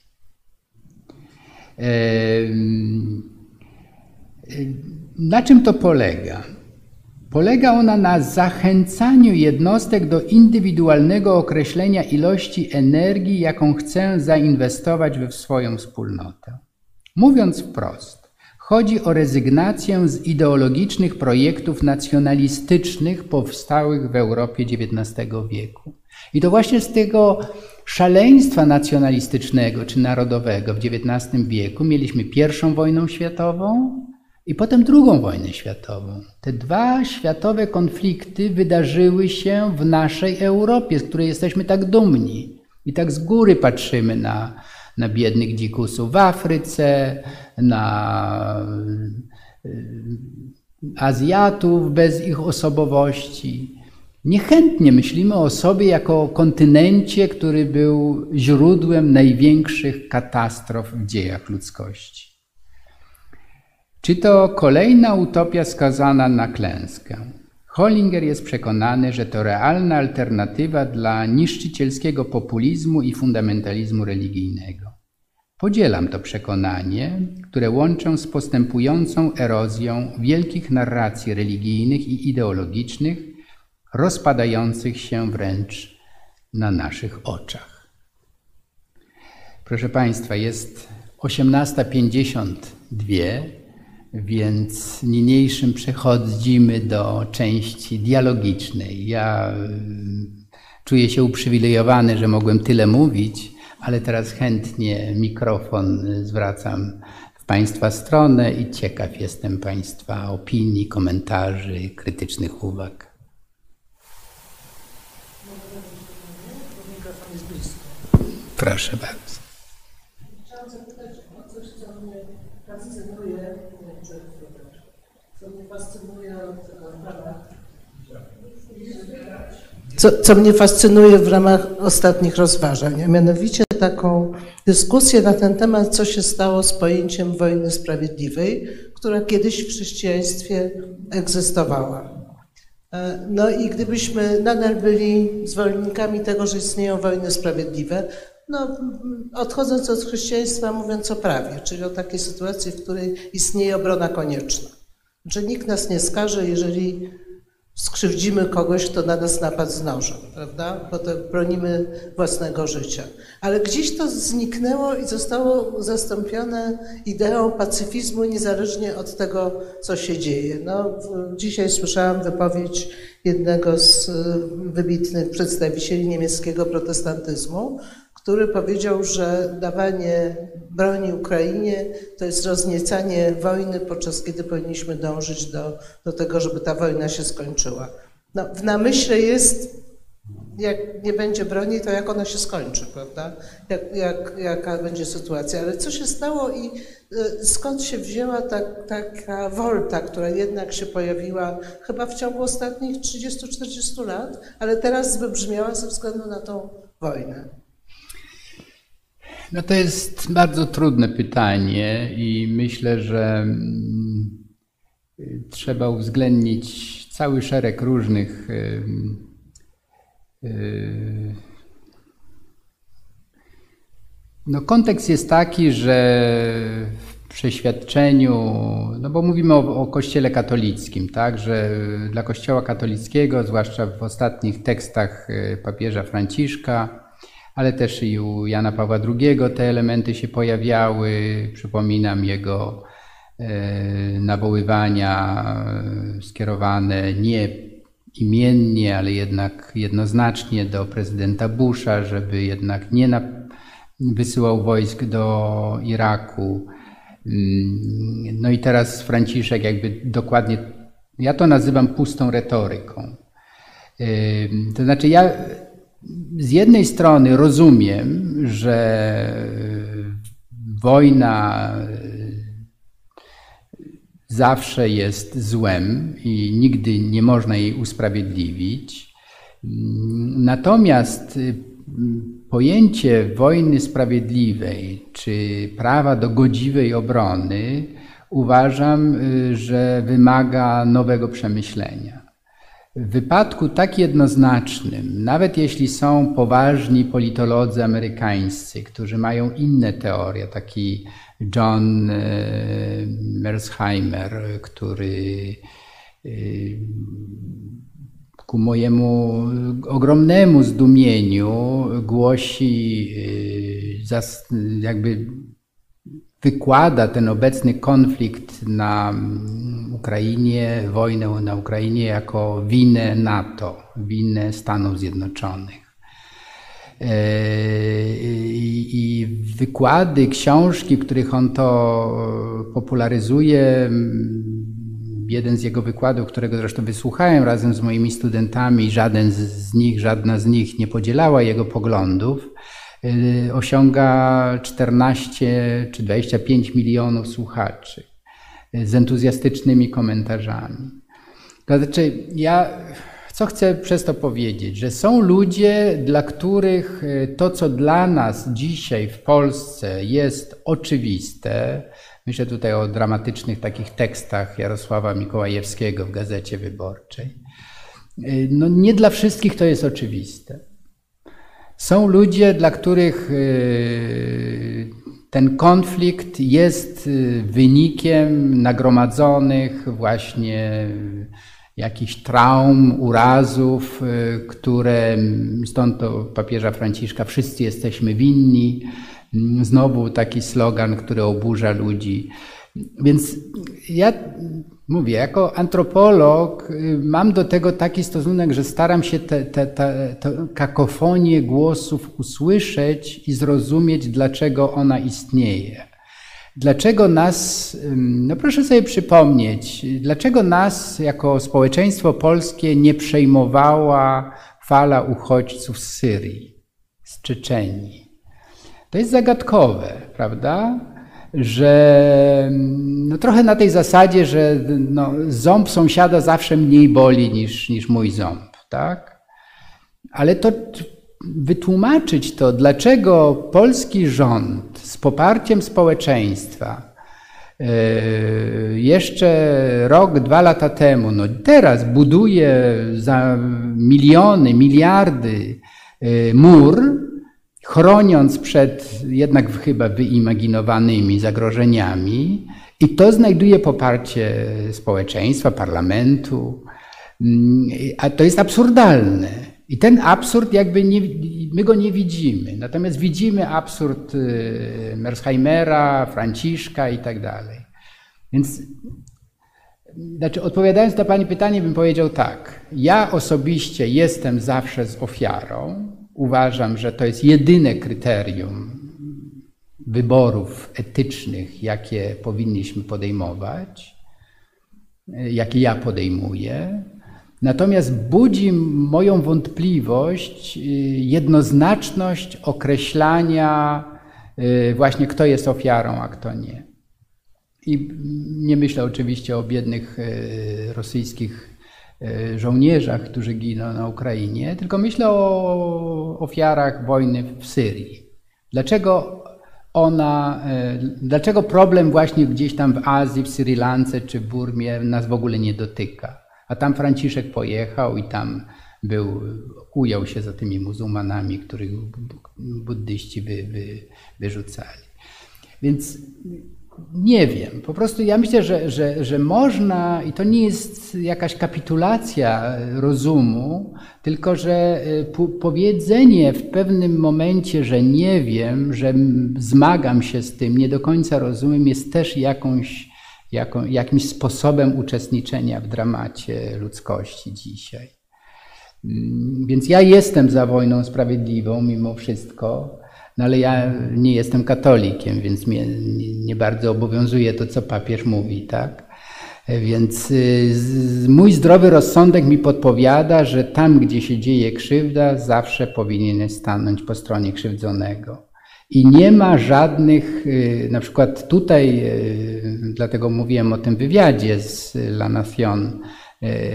Na czym to polega? Polega ona na zachęcaniu jednostek do indywidualnego określenia ilości energii, jaką chcę zainwestować we swoją wspólnotę. Mówiąc wprost, Chodzi o rezygnację z ideologicznych projektów nacjonalistycznych powstałych w Europie XIX wieku. I to właśnie z tego szaleństwa nacjonalistycznego czy narodowego w XIX wieku mieliśmy pierwszą wojnę światową i potem drugą wojnę światową. Te dwa światowe konflikty wydarzyły się w naszej Europie, z której jesteśmy tak dumni i tak z góry patrzymy na, na biednych dzikusów w Afryce, na y, Azjatów bez ich osobowości. Niechętnie myślimy o sobie jako o kontynencie, który był źródłem największych katastrof w dziejach ludzkości. Czy to kolejna utopia skazana na klęskę? Hollinger jest przekonany, że to realna alternatywa dla niszczycielskiego populizmu i fundamentalizmu religijnego. Podzielam to przekonanie, które łączę z postępującą erozją wielkich narracji religijnych i ideologicznych, rozpadających się wręcz na naszych oczach. Proszę Państwa, jest 18.52, więc niniejszym przechodzimy do części dialogicznej. Ja mm, czuję się uprzywilejowany, że mogłem tyle mówić, ale teraz chętnie mikrofon zwracam w Państwa stronę i ciekaw jestem Państwa opinii, komentarzy, krytycznych uwag. Proszę bardzo. Chciałam zapytać co mnie fascynuje, co mnie fascynuje co, co mnie fascynuje w ramach ostatnich rozważań, a mianowicie taką dyskusję na ten temat, co się stało z pojęciem wojny sprawiedliwej, która kiedyś w chrześcijaństwie egzystowała. E, no i gdybyśmy nadal byli zwolennikami tego, że istnieją wojny sprawiedliwe, no, odchodząc od chrześcijaństwa, mówiąc o prawie, czyli o takiej sytuacji, w której istnieje obrona konieczna. Że nikt nas nie skaże, jeżeli skrzywdzimy kogoś, kto na nas napadł z nożem, prawda? Potem bronimy własnego życia. Ale gdzieś to zniknęło i zostało zastąpione ideą pacyfizmu niezależnie od tego, co się dzieje. No, dzisiaj słyszałam wypowiedź jednego z y, wybitnych przedstawicieli niemieckiego protestantyzmu, który powiedział, że dawanie broni Ukrainie to jest rozniecanie wojny, podczas kiedy powinniśmy dążyć do, do tego, żeby ta wojna się skończyła. No, w namyśle jest, jak nie będzie broni, to jak ona się skończy, prawda? Jak, jak, jaka będzie sytuacja. Ale co się stało i y, skąd się wzięła ta, taka wolta, która jednak się pojawiła chyba w ciągu ostatnich 30-40 lat, ale teraz wybrzmiała ze względu na tą wojnę? No to jest bardzo trudne pytanie i myślę, że mm, trzeba uwzględnić cały szereg różnych y, y, no kontekst jest taki, że w przeświadczeniu, no bo mówimy o, o Kościele katolickim, tak, że dla Kościoła katolickiego, zwłaszcza w ostatnich tekstach y, papieża Franciszka, ale też i u Jana Pawła II te elementy się pojawiały. Przypominam jego e, nawoływania e, skierowane nie imiennie, ale jednak jednoznacznie do prezydenta Busha, żeby jednak nie wysyłał wojsk do Iraku. Mm, no i teraz Franciszek jakby dokładnie, ja to nazywam pustą retoryką. E, to znaczy ja z jednej strony rozumiem, że wojna zawsze jest złem i nigdy nie można jej usprawiedliwić. Natomiast pojęcie wojny sprawiedliwej czy prawa do godziwej obrony uważam, że wymaga nowego przemyślenia. W wypadku tak jednoznacznym, nawet jeśli są poważni politolodzy amerykańscy, którzy mają inne teorie, taki John e, Mersheimer, który e, ku mojemu ogromnemu zdumieniu głosi, e, jakby wykłada ten obecny konflikt na mm, Ukrainie, wojnę na Ukrainie jako winę NATO, winę Stanów Zjednoczonych. I wykłady, książki, w których on to popularyzuje, jeden z jego wykładów, którego zresztą wysłuchałem razem z moimi studentami, żaden z nich, żadna z nich nie podzielała jego poglądów, osiąga 14 czy 25 milionów słuchaczy y, z entuzjastycznymi komentarzami. Znaczy, ja co chcę przez to powiedzieć? Że są ludzie, dla których y, to, co dla nas dzisiaj w Polsce jest oczywiste, Myślę tutaj o dramatycznych takich tekstach Jarosława Mikołajewskiego w Gazecie Wyborczej. Y, no nie dla wszystkich to jest oczywiste. Są ludzie, dla których y, ten konflikt jest y, wynikiem nagromadzonych właśnie jakichś traum, urazów, które stąd to papieża Franciszka wszyscy jesteśmy winni. Znowu taki slogan, który oburza ludzi. Więc ja mówię, jako antropolog y, mam do tego taki stosunek, że staram się tę kakofonię głosów usłyszeć i zrozumieć, dlaczego ona istnieje. Dlaczego nas, no proszę sobie przypomnieć, dlaczego nas jako społeczeństwo polskie nie przejmowała fala uchodźców z Syrii, z Czeczenii? To jest zagadkowe, prawda? Że no trochę na tej zasadzie, że no, ząb sąsiada zawsze mniej boli niż, niż mój ząb, tak? Ale to wytłumaczyć to, dlaczego polski rząd z poparciem społeczeństwa e, jeszcze rok, dwa lata temu, no teraz buduje za miliony, miliardy e, mur, chroniąc przed jednak chyba wyimaginowanymi zagrożeniami, i to znajduje poparcie społeczeństwa, parlamentu, mm, a to jest absurdalne. I ten absurd jakby nie, my go nie widzimy. Natomiast widzimy absurd y, Mersheimera, Franciszka i tak dalej. Więc znaczy, odpowiadając na Pani pytanie, bym powiedział tak. Ja osobiście jestem zawsze z ofiarą, uważam, że to jest jedyne kryterium wyborów etycznych, jakie powinniśmy podejmować, jakie ja podejmuję. Natomiast budzi moją wątpliwość y, jednoznaczność określania y, właśnie, kto jest ofiarą, a kto nie. I nie myślę oczywiście o biednych y, rosyjskich żołnierzach, którzy giną na Ukrainie, tylko myślę o ofiarach wojny w Syrii. Dlaczego ona, e, dlaczego problem właśnie gdzieś tam w Azji, w Sri Lance czy w Burmie nas w ogóle nie dotyka? A tam Franciszek pojechał i tam był, ujął się za tymi muzułmanami, których buddyści wy, wy, wyrzucali. Więc nie wiem. Po prostu ja myślę, że, że, że można, i to nie jest jakaś kapitulacja rozumu, tylko że y, powiedzenie w pewnym momencie, że nie wiem, że zmagam się z tym, nie do końca rozumiem, jest też jakąś, jaką, jakimś sposobem uczestniczenia w dramacie ludzkości dzisiaj. Mm, więc ja jestem za wojną sprawiedliwą mimo wszystko. No ale ja nie jestem katolikiem, więc mnie nie bardzo obowiązuje to, co papież mówi, tak? Więc y, mój zdrowy rozsądek mi podpowiada, że tam, gdzie się dzieje krzywda, zawsze powinien stanąć po stronie krzywdzonego. I nie ma żadnych, y, na przykład tutaj, y, dlatego mówiłem o tym wywiadzie z La Nation,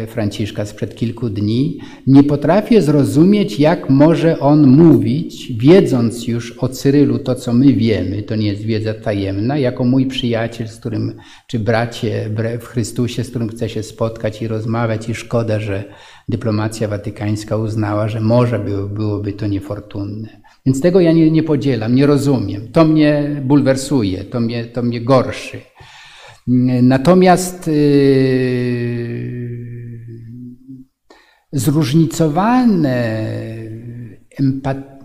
Franciszka sprzed kilku dni, nie potrafię zrozumieć, jak może on mówić, wiedząc już o Cyrylu to, co my wiemy, to nie jest wiedza tajemna, jako mój przyjaciel, z którym, czy bracie w Chrystusie, z którym chcę się spotkać i rozmawiać, i szkoda, że dyplomacja watykańska uznała, że może byłoby to niefortunne. Więc tego ja nie, nie podzielam, nie rozumiem. To mnie bulwersuje, to mnie, to mnie gorszy. Natomiast yy, zróżnicowane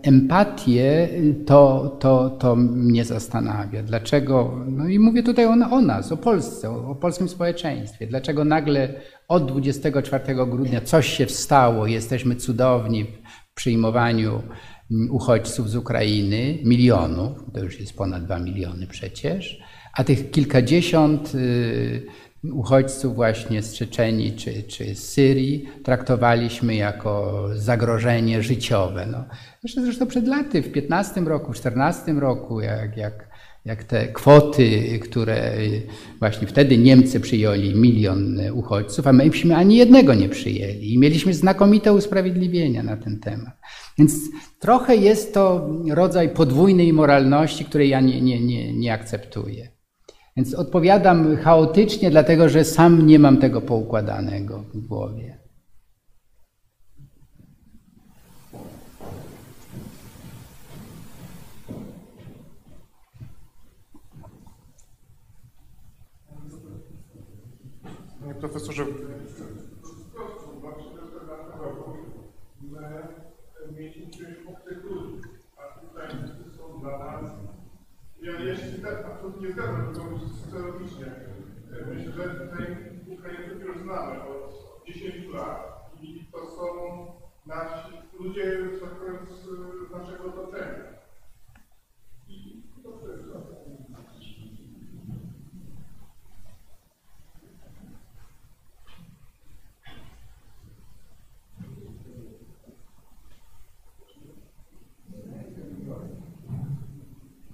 empatię, to, to, to mnie zastanawia. Dlaczego, no i mówię tutaj o, o nas, o Polsce, o, o polskim społeczeństwie. Dlaczego nagle od 24 grudnia coś się stało, jesteśmy cudowni w przyjmowaniu uchodźców z Ukrainy, milionów, to już jest ponad 2 miliony przecież, a tych kilkadziesiąt y, uchodźców właśnie z Czeczenii czy, czy z Syrii traktowaliśmy jako zagrożenie życiowe. No, zresztą przed laty, w 15 roku, w 14 roku, jak, jak, jak te kwoty, które właśnie wtedy Niemcy przyjęli milion uchodźców, a myśmy ani jednego nie przyjęli i mieliśmy znakomite usprawiedliwienia na ten temat. Więc trochę jest to rodzaj podwójnej moralności, której ja nie, nie, nie, nie akceptuję. Więc odpowiadam chaotycznie, dlatego że sam nie mam tego poukładanego w głowie. Profesorze, Ja, ja się absolutnie nie zgadzam, tylko socjologicznie. Myślę, że tutaj Ukraińców już znamy od 10 lat i to są nasi ludzie, tak powiem, z naszego otoczenia. I to wszystko.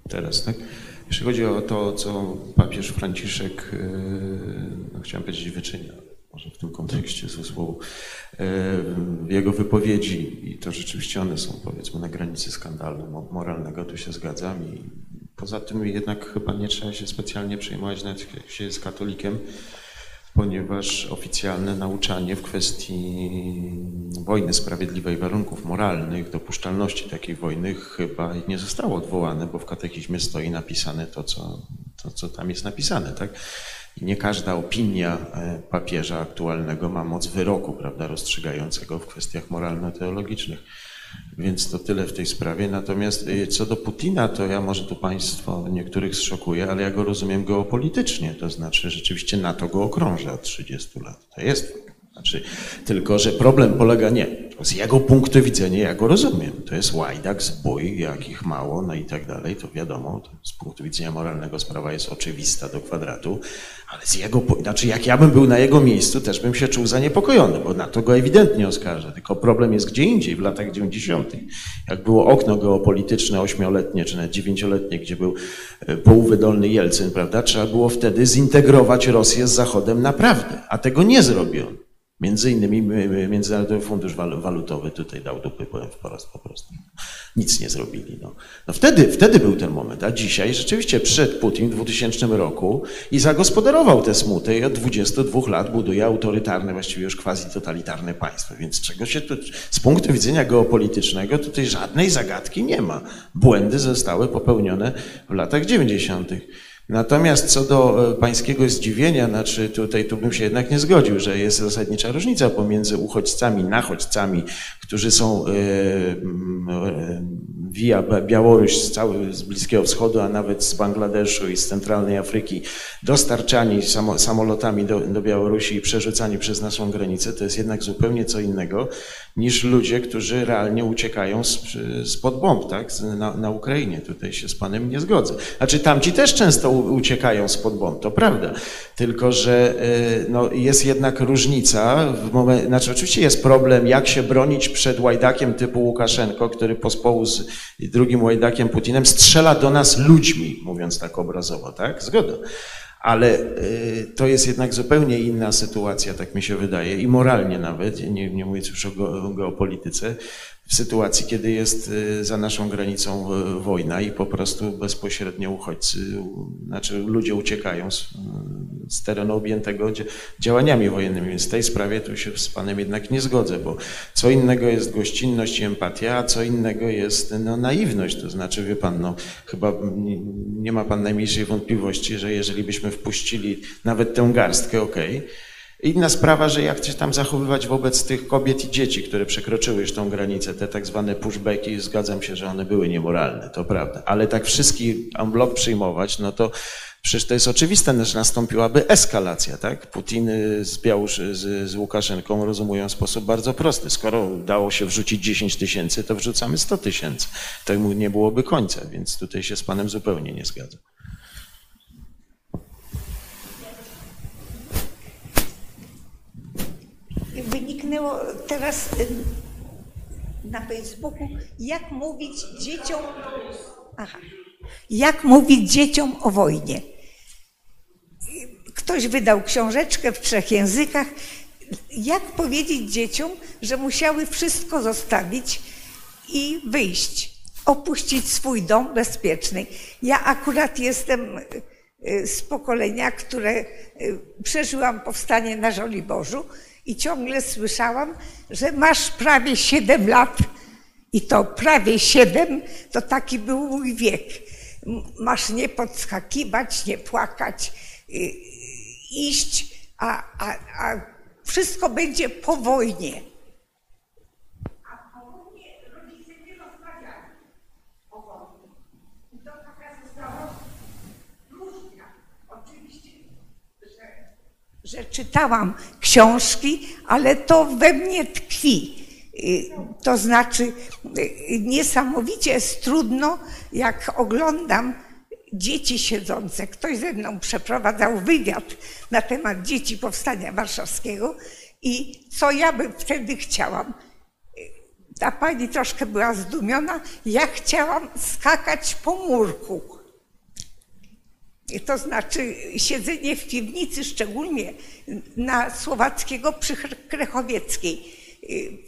Teraz, tak? Jeśli chodzi o to, co papież Franciszek, yy, no chciałem powiedzieć, wyczynia, może w tym kontekście ze słowu, w jego wypowiedzi, i to rzeczywiście one są, powiedzmy, na granicy skandalu moralnego, tu się zgadzam. I poza tym jednak chyba nie trzeba się specjalnie przejmować, nawet jak się jest katolikiem, ponieważ oficjalne nauczanie w kwestii wojny sprawiedliwej, warunków moralnych, dopuszczalności takiej wojny chyba nie zostało odwołane, bo w katechizmie stoi napisane to, co, to, co tam jest napisane. Tak? I nie każda opinia e, papieża aktualnego ma moc wyroku prawda, rozstrzygającego w kwestiach moralno-teologicznych. Więc to tyle w tej sprawie. Natomiast y, co do Putina, to ja może tu Państwo niektórych zszokuję, ale ja go rozumiem geopolitycznie. To znaczy rzeczywiście NATO go okrąża od 30 lat. To jest znaczy, tylko, że problem polega nie. Z jego punktu widzenia ja go rozumiem. To jest łajdak, zbój, jakich mało, no i tak dalej, to wiadomo. To z punktu widzenia moralnego sprawa jest oczywista do kwadratu, ale z jego, znaczy jak ja bym był na jego miejscu, też bym się czuł zaniepokojony, bo na to go ewidentnie oskarża. Tylko problem jest gdzie indziej, w latach 90. Jak było okno geopolityczne ośmioletnie, czy nawet dziewięcioletnie, gdzie był e, półwydolny Jelcyn, prawda, trzeba było wtedy zintegrować Rosję z Zachodem naprawdę, a tego nie zrobiono. Między innymi Międzynarodowy Fundusz Walutowy tutaj dał dupy, powiem wprost po prostu. Nic nie zrobili. No. no wtedy, wtedy był ten moment, a dzisiaj rzeczywiście przyszedł Putin w 2000 roku i zagospodarował te smuty i od 22 lat buduje autorytarne, właściwie już quasi-totalitarne państwo. Więc czego się tu, z punktu widzenia geopolitycznego tutaj żadnej zagadki nie ma. Błędy zostały popełnione w latach 90. Natomiast co do e, pańskiego zdziwienia, znaczy tutaj tu bym się jednak nie zgodził, że jest zasadnicza różnica pomiędzy uchodźcami, nachodźcami, którzy są e, e, via Białoruś z, cały, z Bliskiego Wschodu, a nawet z Bangladeszu i z centralnej Afryki, dostarczani samolotami do, do Białorusi i przerzucani przez naszą granicę, to jest jednak zupełnie co innego niż ludzie, którzy realnie uciekają spod bomb, tak, na, na Ukrainie. Tutaj się z panem nie zgodzę. Znaczy tamci też często uciekają spod bomb, to prawda. Tylko, że y, no, jest jednak różnica, w moment, znaczy oczywiście jest problem, jak się bronić przed łajdakiem typu Łukaszenko, który pospołu z drugim łajdakiem Putinem strzela do nas ludźmi, mówiąc tak obrazowo, tak? Zgoda. Ale y, to jest jednak zupełnie inna sytuacja, tak mi się wydaje, i moralnie nawet, nie, nie mówiąc już o geopolityce, w sytuacji, kiedy jest y, za naszą granicą y, wojna i po prostu bezpośrednio uchodźcy, znaczy ludzie uciekają z, z terenu objętego działaniami wojennymi. Więc w tej sprawie tu się z Panem jednak nie zgodzę, bo co innego jest gościnność i empatia, a co innego jest no, naiwność. To znaczy, wie Pan, no, chyba nie ma Pan najmniejszej wątpliwości, że jeżeli byśmy wpuścili nawet tę garstkę, okej, okay, Inna sprawa, że jak się tam zachowywać wobec tych kobiet i dzieci, które przekroczyły już tą granicę, te tak zwane pushbacki, zgadzam się, że one były niemoralne, to prawda. Ale tak wszystkich en przyjmować, no to przecież to jest oczywiste, że nastąpiłaby eskalacja, tak? Putin z, Białusz, z, z Łukaszenką rozumują w sposób bardzo prosty. Skoro udało się wrzucić 10 tysięcy, to wrzucamy 100 tysięcy. Temu nie byłoby końca, więc tutaj się z panem zupełnie nie zgadzam. Wyniknęło teraz y, na Facebooku, jak mówić dzieciom, aha, jak mówić dzieciom o wojnie. Ktoś wydał książeczkę w trzech językach, jak powiedzieć dzieciom, że musiały wszystko zostawić i wyjść, opuścić swój dom bezpieczny. Ja akurat jestem y, z pokolenia, które y, przeżyłam powstanie na Żoliborzu i ciągle słyszałam, że masz prawie 7 lat i to prawie 7 to taki był mój wiek. Masz nie podskakiwać, nie płakać, y, iść, a, a, a wszystko będzie po wojnie. A po wojnie rodzice nie rozmawiali o wojnie. I to taka została różnia. Oczywiście, że, że czytałam książki, ale to we mnie tkwi. Y, To znaczy, y, niesamowicie jest trudno, jak oglądam dzieci siedzące. Ktoś ze mną przeprowadzał wywiad na temat dzieci Powstania Warszawskiego i co ja bym wtedy chciałam. Ta pani troszkę była zdumiona. Ja chciałam skakać po murku. To znaczy siedzenie w piwnicy, szczególnie na Słowackiego przy Krechowieckiej.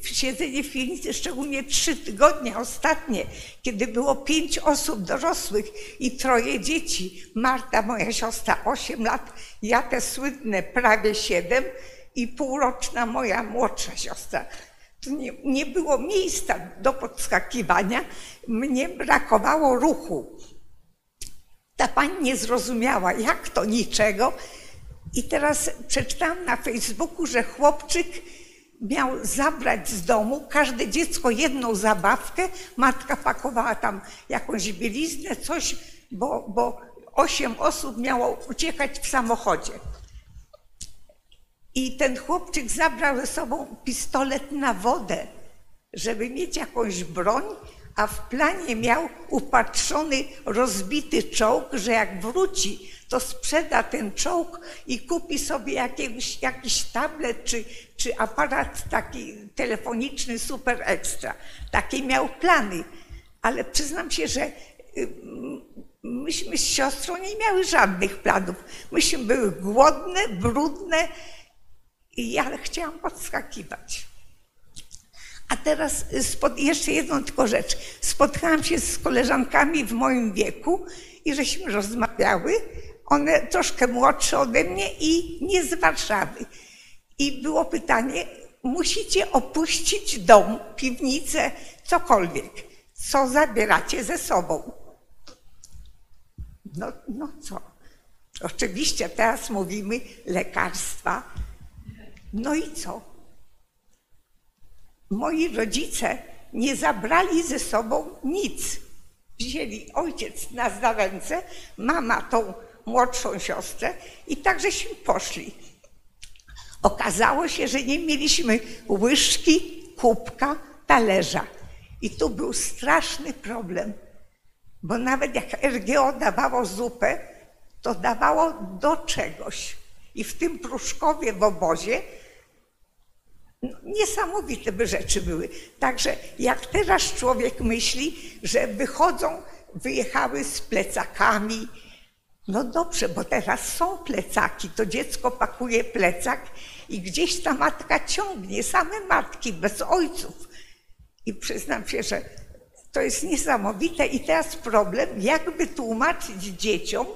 Siedzenie w piwnicy, szczególnie trzy tygodnie ostatnie, kiedy było pięć osób dorosłych i troje dzieci. Marta, moja siostra, osiem lat, ja te słynne prawie siedem i półroczna moja młodsza siostra. To nie, nie było miejsca do podskakiwania. Mnie brakowało ruchu. Ta pani nie zrozumiała, jak to niczego. I teraz przeczytałam na Facebooku, że chłopczyk miał zabrać z domu każde dziecko jedną zabawkę. Matka pakowała tam jakąś bieliznę, coś, bo, bo osiem osób miało uciekać w samochodzie. I ten chłopczyk zabrał ze sobą pistolet na wodę, żeby mieć jakąś broń, a w planie miał upatrzony rozbity czołg, że jak wróci, to sprzeda ten czołg i kupi sobie jakiegoś, jakiś tablet czy, czy aparat taki telefoniczny super ekstra. Takie miał plany. Ale przyznam się, że y, myśmy z siostrą nie miały żadnych planów. Myśmy były głodne, brudne i ja chciałam podskakiwać. A teraz spod, jeszcze jedną tylko rzecz. Spotkałam się z koleżankami w moim wieku i żeśmy rozmawiały. One troszkę młodsze ode mnie i nie z Warszawy. I było pytanie, musicie opuścić dom, piwnicę, cokolwiek. Co zabieracie ze sobą? No, no co? Oczywiście teraz mówimy lekarstwa. No i co? Moi rodzice nie zabrali ze sobą nic. Wzięli ojciec nas za ręce, mama tą młodszą siostrę i tak żeśmy poszli. Okazało się, że nie mieliśmy łyżki, kubka, talerza. I tu był straszny problem, bo nawet jak RGO dawało zupę, to dawało do czegoś. I w tym Pruszkowie w obozie niesamowite by rzeczy były. Także jak teraz człowiek myśli, że wychodzą, wyjechały z plecakami, no dobrze, bo teraz są plecaki, to dziecko pakuje plecak i gdzieś ta matka ciągnie, same matki bez ojców. I przyznam się, że to jest niesamowite. I teraz problem, jak wytłumaczyć dzieciom,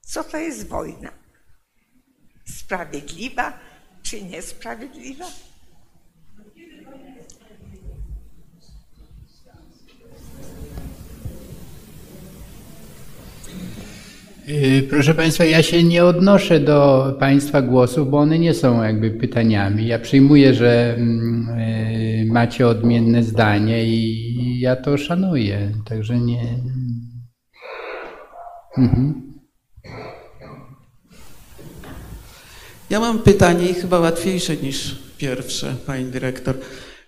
co to jest wojna. Sprawiedliwa czy niesprawiedliwa? Y, proszę Państwa, ja się nie odnoszę do Państwa głosów, bo one nie są jakby pytaniami. Ja przyjmuję, że mm, y, macie odmienne zdanie i ja to szanuję, także nie. Mhm. Ja mam pytanie chyba łatwiejsze niż pierwsze, pani dyrektor.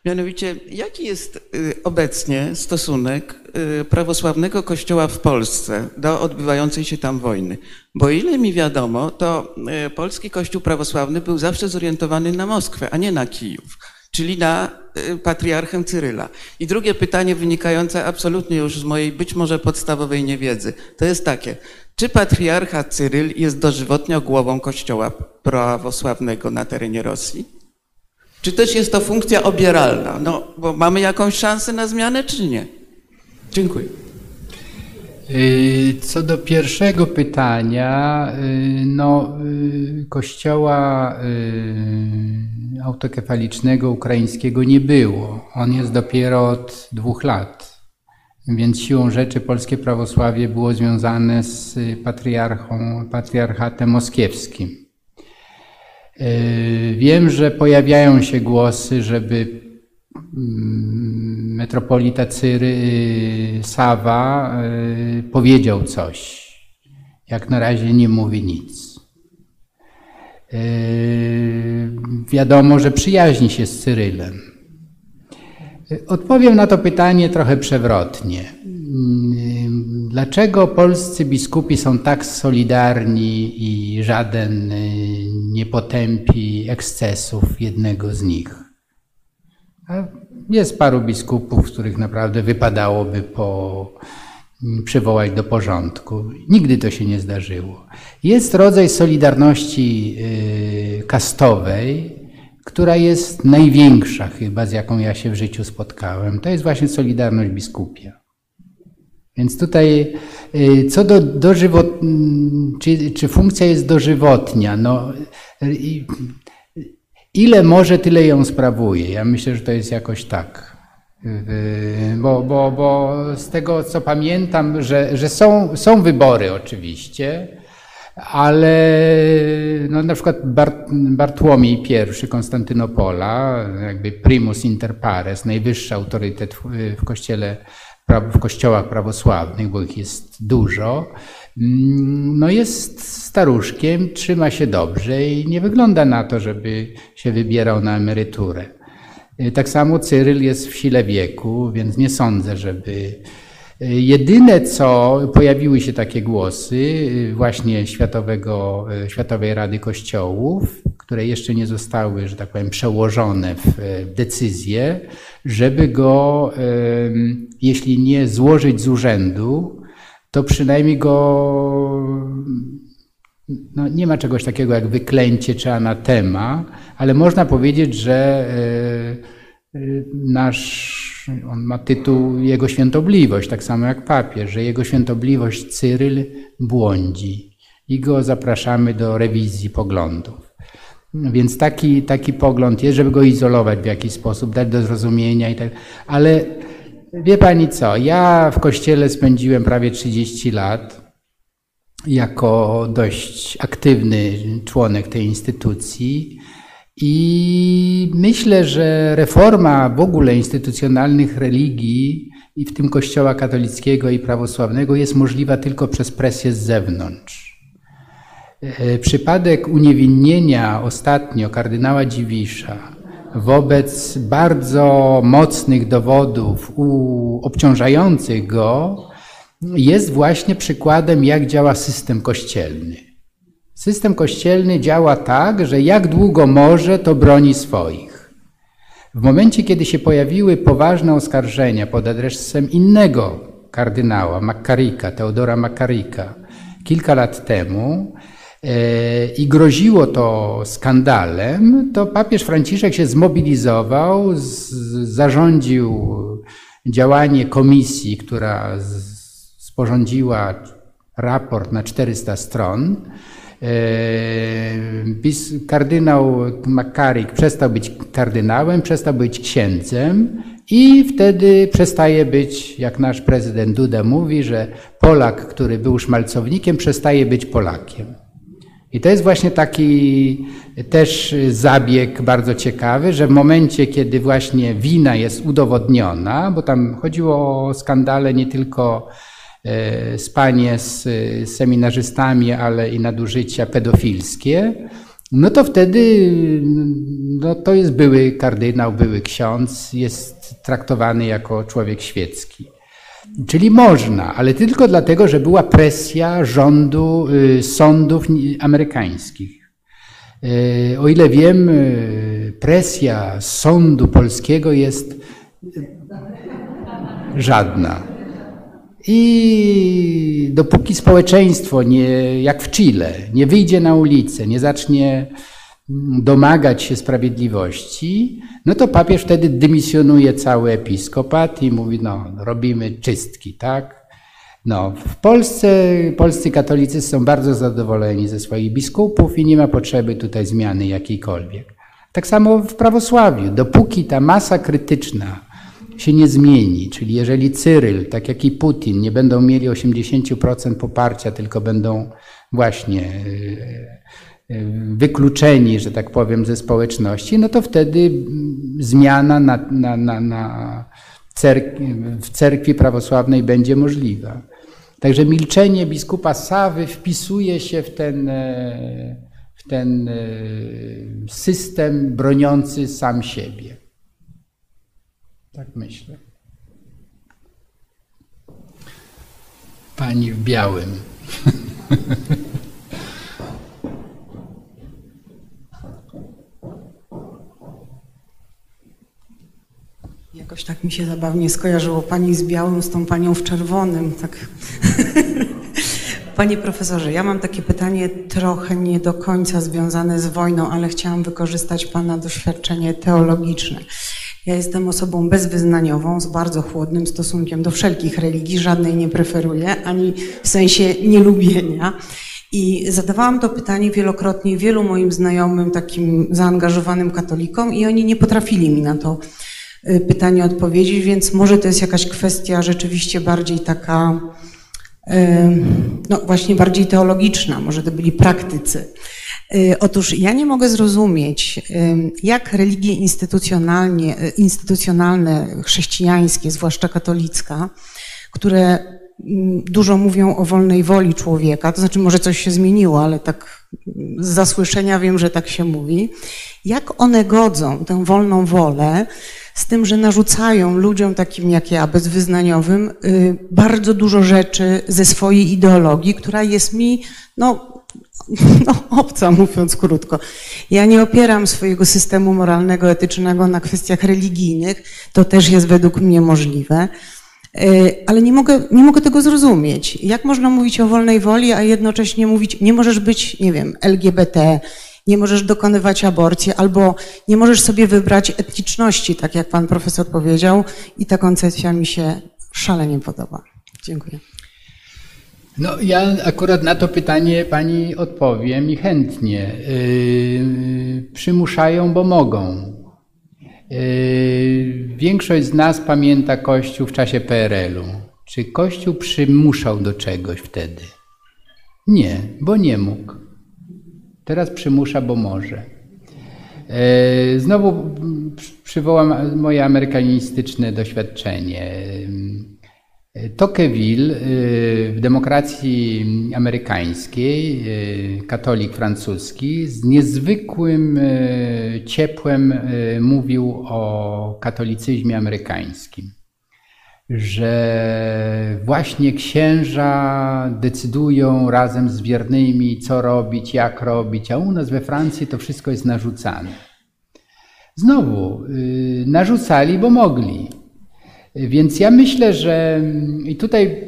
Mianowicie, jaki jest y, obecnie stosunek y, prawosławnego kościoła w Polsce do odbywającej się tam wojny? Bo ile mi wiadomo, to y, polski kościół prawosławny był zawsze zorientowany na Moskwę, a nie na Kijów, czyli na patriarchę Cyryla. I drugie pytanie wynikające absolutnie już z mojej być może podstawowej niewiedzy, to jest takie, czy patriarcha Cyryl jest dożywotnio głową kościoła prawosławnego na terenie Rosji? Czy też jest to funkcja obieralna? No, bo mamy jakąś szansę na zmianę, czy nie? Dziękuję. Y, co do pierwszego pytania, y, no, y, kościoła autokefalicznego ukraińskiego nie było. On jest dopiero od dwóch lat. Więc siłą rzeczy polskie prawosławie było związane z patriarchą, patriarchatem moskiewskim. Yy, wiem, że pojawiają się głosy, żeby mm, metropolita Cyry Sawa yy, powiedział coś. Jak na razie nie mówi nic. Wiadomo, że przyjaźni się z Cyrylem. Odpowiem na to pytanie trochę przewrotnie. Dlaczego polscy biskupi są tak solidarni i żaden y, nie potępi ekscesów jednego z nich? Jest paru biskupów, których naprawdę wypadałoby po, mm, przywołać do porządku. Nigdy to się nie zdarzyło. Jest rodzaj solidarności y, kastowej, która jest największa chyba, z jaką ja się w życiu spotkałem. To jest właśnie solidarność biskupia. Więc tutaj y, co do dożywot... Mm, czy, czy funkcja jest dożywotnia? No, ile może, tyle ją sprawuje. Ja myślę, że to jest jakoś tak. Bo, bo, bo z tego co pamiętam, że, że są, są wybory oczywiście, ale no, na przykład Bart, Bartłomiej I Konstantynopola, jakby primus inter pares, najwyższy autorytet w, kościele w kościołach prawosławnych, bo ich jest dużo, mm, no jest staruszkiem, trzyma się dobrze i nie wygląda na to, żeby się wybierał na emeryturę. Y, tak samo Cyryl jest w sile wieku, więc nie sądzę, żeby Jedyne co, pojawiły się takie głosy y, właśnie Światowego, y, Światowej Rady Kościołów, które jeszcze nie zostały, że tak powiem, przełożone w y, decyzję, żeby go, jeśli nie złożyć z urzędu, to przynajmniej go, no nie ma czegoś takiego jak wyklęcie czy anatema, ale można powiedzieć, że nasz on ma tytuł Jego Świętobliwość, tak samo jak papież, że Jego Świętobliwość Cyryl błądzi i go zapraszamy do rewizji poglądów. Więc taki, taki pogląd jest, żeby go izolować w jakiś sposób, dać do zrozumienia i tak. Ale wie pani co, ja w kościele spędziłem prawie 30 lat jako dość aktywny członek tej instytucji. I myślę, że reforma w ogóle instytucjonalnych religii, i w tym Kościoła katolickiego i prawosławnego, jest możliwa tylko przez presję z zewnątrz. E, przypadek uniewinnienia ostatnio kardynała Dziwisza wobec bardzo mocnych dowodów obciążających go jest właśnie przykładem, jak działa system kościelny. System kościelny działa tak, że jak długo może, to broni swoich. W momencie, kiedy się pojawiły poważne oskarżenia pod adresem innego kardynała, Makarika, Teodora Makarika, kilka lat temu, e, i groziło to skandalem, to papież Franciszek się zmobilizował, zarządził działanie komisji, która sporządziła raport na 400 stron, Kardynał Makarik przestał być kardynałem, przestał być księdzem I wtedy przestaje być, jak nasz prezydent Duda mówi, że Polak, który był szmalcownikiem, przestaje być Polakiem. I to jest właśnie taki też zabieg bardzo ciekawy, że w momencie, kiedy właśnie wina jest udowodniona, bo tam chodziło o skandale nie tylko e, spanie z seminarzystami, ale i nadużycia pedofilskie, no to wtedy no to jest były kardynał, były ksiądz, jest traktowany jako człowiek świecki. Czyli można, ale tylko dlatego, że była presja rządu, y, sądów amerykańskich. Y, o ile wiem, y, presja sądu polskiego jest żadna. I dopóki społeczeństwo, nie, jak w Chile, nie wyjdzie na ulicę, nie zacznie domagać się sprawiedliwości, no to papież wtedy dymisjonuje cały episkopat i mówi, no robimy czystki, tak? No, w Polsce polscy katolicy są bardzo zadowoleni ze swoich biskupów i nie ma potrzeby tutaj zmiany jakiejkolwiek. Tak samo w prawosławiu. Dopóki ta masa krytyczna się nie zmieni, czyli jeżeli Cyryl, tak jak i Putin, nie będą mieli 80% poparcia, tylko będą właśnie e, e, wykluczeni, że tak powiem, ze społeczności, no to wtedy zmiana na, na, na, na cerkwi, w cerkwi prawosławnej będzie możliwa. Także milczenie biskupa Sawy wpisuje się w ten, e, w ten system broniący sam siebie. Tak myślę. Pani w białym. Jakoś tak mi się zabawnie skojarzyło pani z białym z tą panią w czerwonym. Tak. Panie profesorze, ja mam takie pytanie trochę nie do końca związane z wojną, ale chciałam wykorzystać pana doświadczenie teologiczne. Ja jestem osobą bezwyznaniową, z bardzo chłodnym stosunkiem do wszelkich religii, żadnej nie preferuję, ani w sensie nielubienia. I zadawałam to pytanie wielokrotnie wielu moim znajomym, takim zaangażowanym katolikom, i oni nie potrafili mi na to y, pytanie odpowiedzieć, więc może to jest jakaś kwestia rzeczywiście bardziej taka, y, no właśnie bardziej teologiczna, może to byli praktycy. Y, otóż ja nie mogę zrozumieć, y, jak religie instytucjonalnie, y, instytucjonalne, chrześcijańskie, zwłaszcza katolicka, które dużo mówią o wolnej woli człowieka, to znaczy może coś się zmieniło, ale tak z zasłyszenia wiem, że tak się mówi, jak one godzą tę wolną wolę z tym, że narzucają ludziom takim jak ja, bezwyznaniowym, bardzo dużo rzeczy ze swojej ideologii, która jest mi, no, no, obca, mówiąc krótko. Ja nie opieram swojego systemu moralnego, etycznego na kwestiach religijnych. To też jest według mnie możliwe. E, ale nie mogę, nie mogę tego zrozumieć. Jak można mówić o wolnej woli, a jednocześnie mówić, nie możesz być, nie wiem, LGBT, nie możesz dokonywać aborcji, albo nie możesz sobie wybrać etniczności, tak jak pan profesor powiedział, i ta koncepcja mi się szalenie podoba. Dziękuję. No, ja akurat na to pytanie pani odpowiem i chętnie. Yy, przymuszają, bo mogą. Yy, większość z nas pamięta Kościół w czasie PRL-u. Czy Kościół przymuszał do czegoś wtedy? Nie, bo nie mógł. Teraz przymusza, bo może. Yy, znowu przywołam moje amerykanistyczne doświadczenie. Tocqueville y, w demokracji amerykańskiej, y, katolik francuski, z niezwykłym y, ciepłem mówił o katolicyzmie amerykańskim. Że właśnie księża decydują razem z wiernymi, co robić, jak robić, a u nas we Francji to wszystko jest narzucane. Znowu, narzucali, bo mogli więc ja myślę, że i tutaj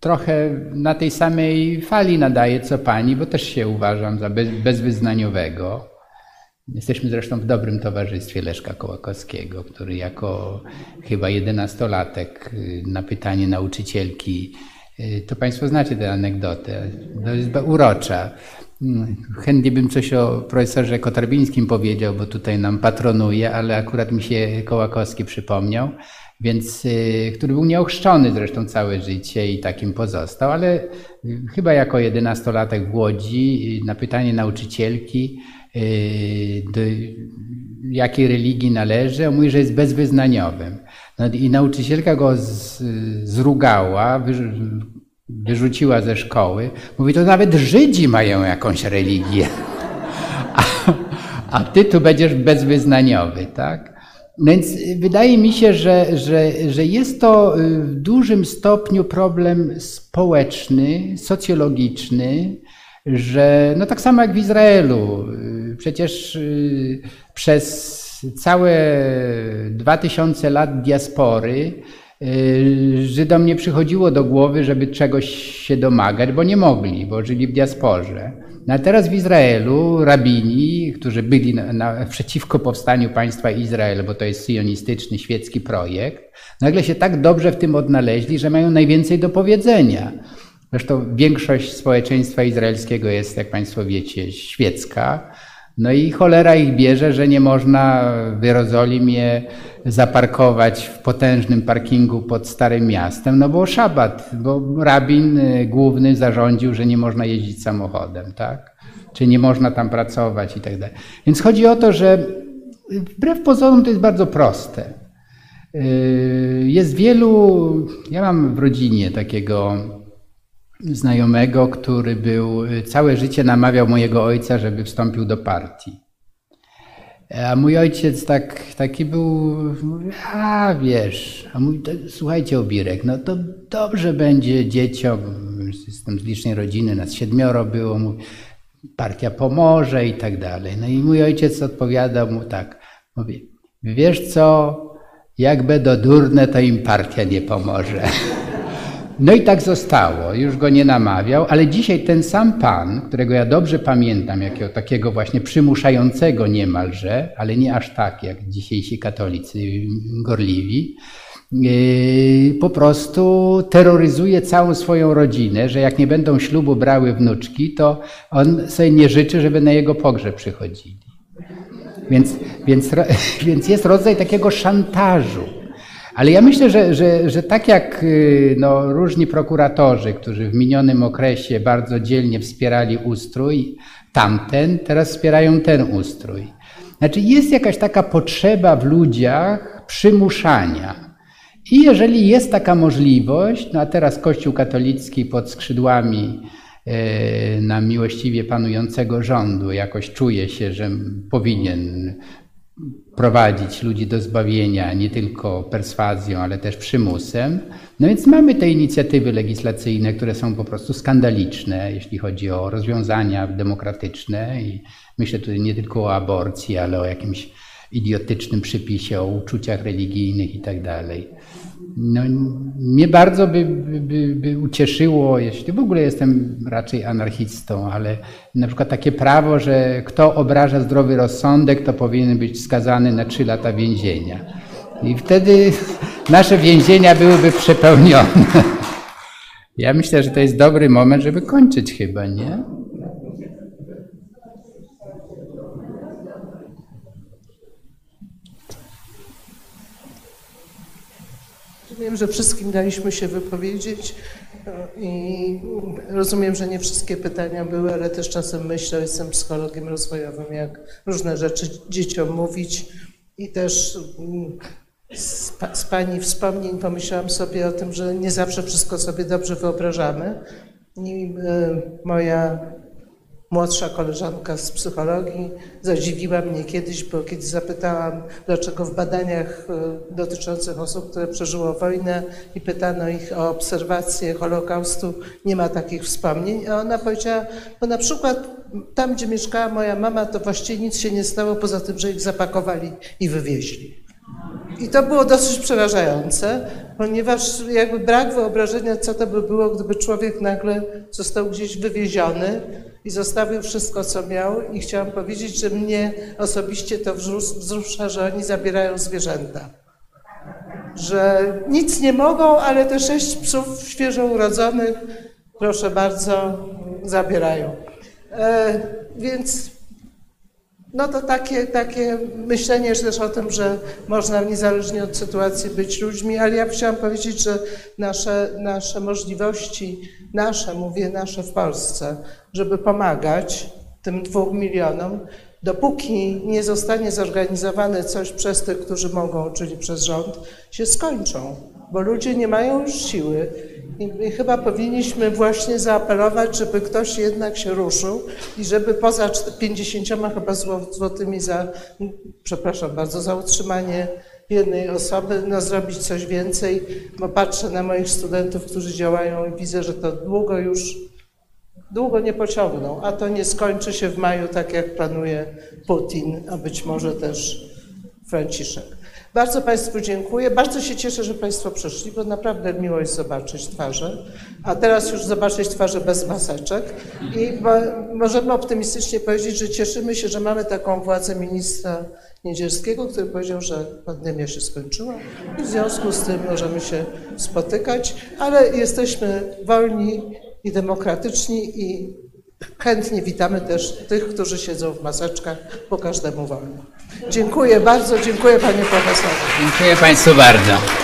trochę na tej samej fali nadaję co pani, bo też się uważam za bez, bezwyznaniowego. Jesteśmy zresztą w dobrym towarzystwie Leszka Kołakowskiego, który jako chyba jedenastolatek y, na pytanie nauczycielki, Y, to Państwo znacie tę anegdotę. To jest urocza. Mm, chętnie bym coś o profesorze Kotarbińskim powiedział, bo tutaj nam patronuje, ale akurat mi się Kołakowski przypomniał, więc, y, który był nieochrzczony zresztą całe życie i takim pozostał, ale y, chyba jako jedenastolatek w Łodzi na pytanie nauczycielki, do jakiej religii należy, on mówi, że jest bezwyznaniowym. No i nauczycielka go zrugała, wyrzuciła ze szkoły. Mówi, to nawet Żydzi mają jakąś religię. A, a ty tu będziesz bezwyznaniowy, tak? Więc wydaje mi się, że, że, że jest to w dużym stopniu problem społeczny, socjologiczny, że no tak samo jak w Izraelu, przecież y, przez całe 2000 lat diaspory y, Żydom nie przychodziło do głowy, żeby czegoś się domagać, bo nie mogli, bo żyli w diasporze. No a teraz w Izraelu rabini, którzy byli na, na, przeciwko powstaniu państwa Izrael, bo to jest sionistyczny, świecki projekt, nagle się tak dobrze w tym odnaleźli, że mają najwięcej do powiedzenia. Zresztą większość społeczeństwa izraelskiego jest, jak Państwo wiecie, świecka. No i cholera ich bierze, że nie można w Jerozolimie zaparkować w potężnym parkingu pod Starym Miastem, no bo szabat, bo rabin y, główny zarządził, że nie można jeździć samochodem, tak? Czy nie można tam pracować i tak dalej. Więc chodzi o to, że wbrew pozorom to jest bardzo proste. Y, jest wielu, ja mam w rodzinie takiego znajomego, który był y, całe życie namawiał mojego ojca, żeby wstąpił do partii. A mój ojciec tak, taki był, a wiesz, a mój, to, słuchajcie Obirek, no to dobrze będzie dzieciom, jestem z licznej rodziny, nas siedmioro było, mówi, partia pomoże i tak dalej. No i mój ojciec odpowiadał mu tak, mówi, wiesz co, jak będą durne, to im partia nie pomoże. No i tak zostało, już go nie namawiał, ale dzisiaj ten sam pan, którego ja dobrze pamiętam, jakiego takiego właśnie przymuszającego niemalże, ale nie aż tak jak dzisiejsi katolicy gorliwi, yy, po prostu terroryzuje całą swoją rodzinę, że jak nie będą ślubu brały wnuczki, to on sobie nie życzy, żeby na jego pogrzeb przychodzili. Więc, więc, więc jest rodzaj takiego szantażu. Ale ja myślę, że, że, że tak jak y, no, różni prokuratorzy, którzy w minionym okresie bardzo dzielnie wspierali ustrój, tamten, teraz wspierają ten ustrój. Znaczy jest jakaś taka potrzeba w ludziach przymuszania. I jeżeli jest taka możliwość, no a teraz Kościół katolicki pod skrzydłami y, na miłościwie panującego rządu jakoś czuje się, że powinien prowadzić ludzi do zbawienia nie tylko perswazją, ale też przymusem. No więc mamy te inicjatywy legislacyjne, które są po prostu skandaliczne, jeśli chodzi o rozwiązania demokratyczne i myślę tutaj nie tylko o aborcji, ale o jakimś idiotycznym przypisie, o uczuciach religijnych i tak. No, mnie bardzo by, by, by ucieszyło, jeśli w ogóle jestem raczej anarchistą, ale na przykład takie prawo, że kto obraża zdrowy rozsądek, to powinien być skazany na trzy lata więzienia. I wtedy nasze więzienia byłyby przepełnione. Ja myślę, że to jest dobry moment, żeby kończyć chyba, nie? Wiem, że wszystkim daliśmy się wypowiedzieć i rozumiem, że nie wszystkie pytania były, ale też czasem myślę, jestem psychologiem rozwojowym, jak różne rzeczy dzieciom mówić i też mm, z, z Pani wspomnień pomyślałam sobie o tym, że nie zawsze wszystko sobie dobrze wyobrażamy. I y, moja młodsza koleżanka z psychologii zadziwiła mnie kiedyś, bo kiedy zapytałam, dlaczego w badaniach e, dotyczących osób, które przeżyło wojnę i pytano ich o obserwację Holokaustu, nie ma takich wspomnień, a ona powiedziała, bo na przykład tam, gdzie mieszkała moja mama, to właściwie nic się nie stało, poza tym, że ich zapakowali i wywieźli. I to było dosyć przerażające, ponieważ jakby brak wyobrażenia, co to by było, gdyby człowiek nagle został gdzieś wywieziony i zostawił wszystko, co miał. I chciałam powiedzieć, że mnie osobiście to wzrusza, że oni zabierają zwierzęta. że nic nie mogą, ale te sześć psów świeżo urodzonych, proszę bardzo, zabierają. E, więc no to takie, takie myślenie też o tym, że można niezależnie od sytuacji być ludźmi, ale ja chciałam powiedzieć, że nasze, nasze możliwości, nasze, mówię nasze w Polsce, żeby pomagać tym dwóm milionom, dopóki nie zostanie zorganizowane coś przez tych, którzy mogą, czyli przez rząd, się skończą, bo ludzie nie mają już siły. I, chyba powinniśmy właśnie zaapelować, żeby ktoś jednak się ruszył i żeby poza 50 chyba zło- złotymi za, przepraszam bardzo, za utrzymanie jednej osoby, no zrobić coś więcej, bo patrzę na moich studentów, którzy działają i widzę, że to długo już długo nie pociągną, a to nie skończy się w maju, tak jak planuje Putin, a być może też Franciszek. Bardzo Państwu dziękuję. Bardzo się cieszę, że Państwo przyszli, bo naprawdę miło jest zobaczyć twarze, a teraz już zobaczyć twarze bez maseczek. I mo- możemy optymistycznie powiedzieć, że cieszymy się, że mamy taką władzę ministra Niedzielskiego, który powiedział, że pandemia się skończyła i w związku z tym możemy się spotykać, ale jesteśmy wolni i demokratyczni i chętnie witamy też tych, którzy siedzą w maseczkach, bo każdemu wolno. Dziękuję bardzo, dziękuję panie profesorze. Dziękuję Państwu bardzo.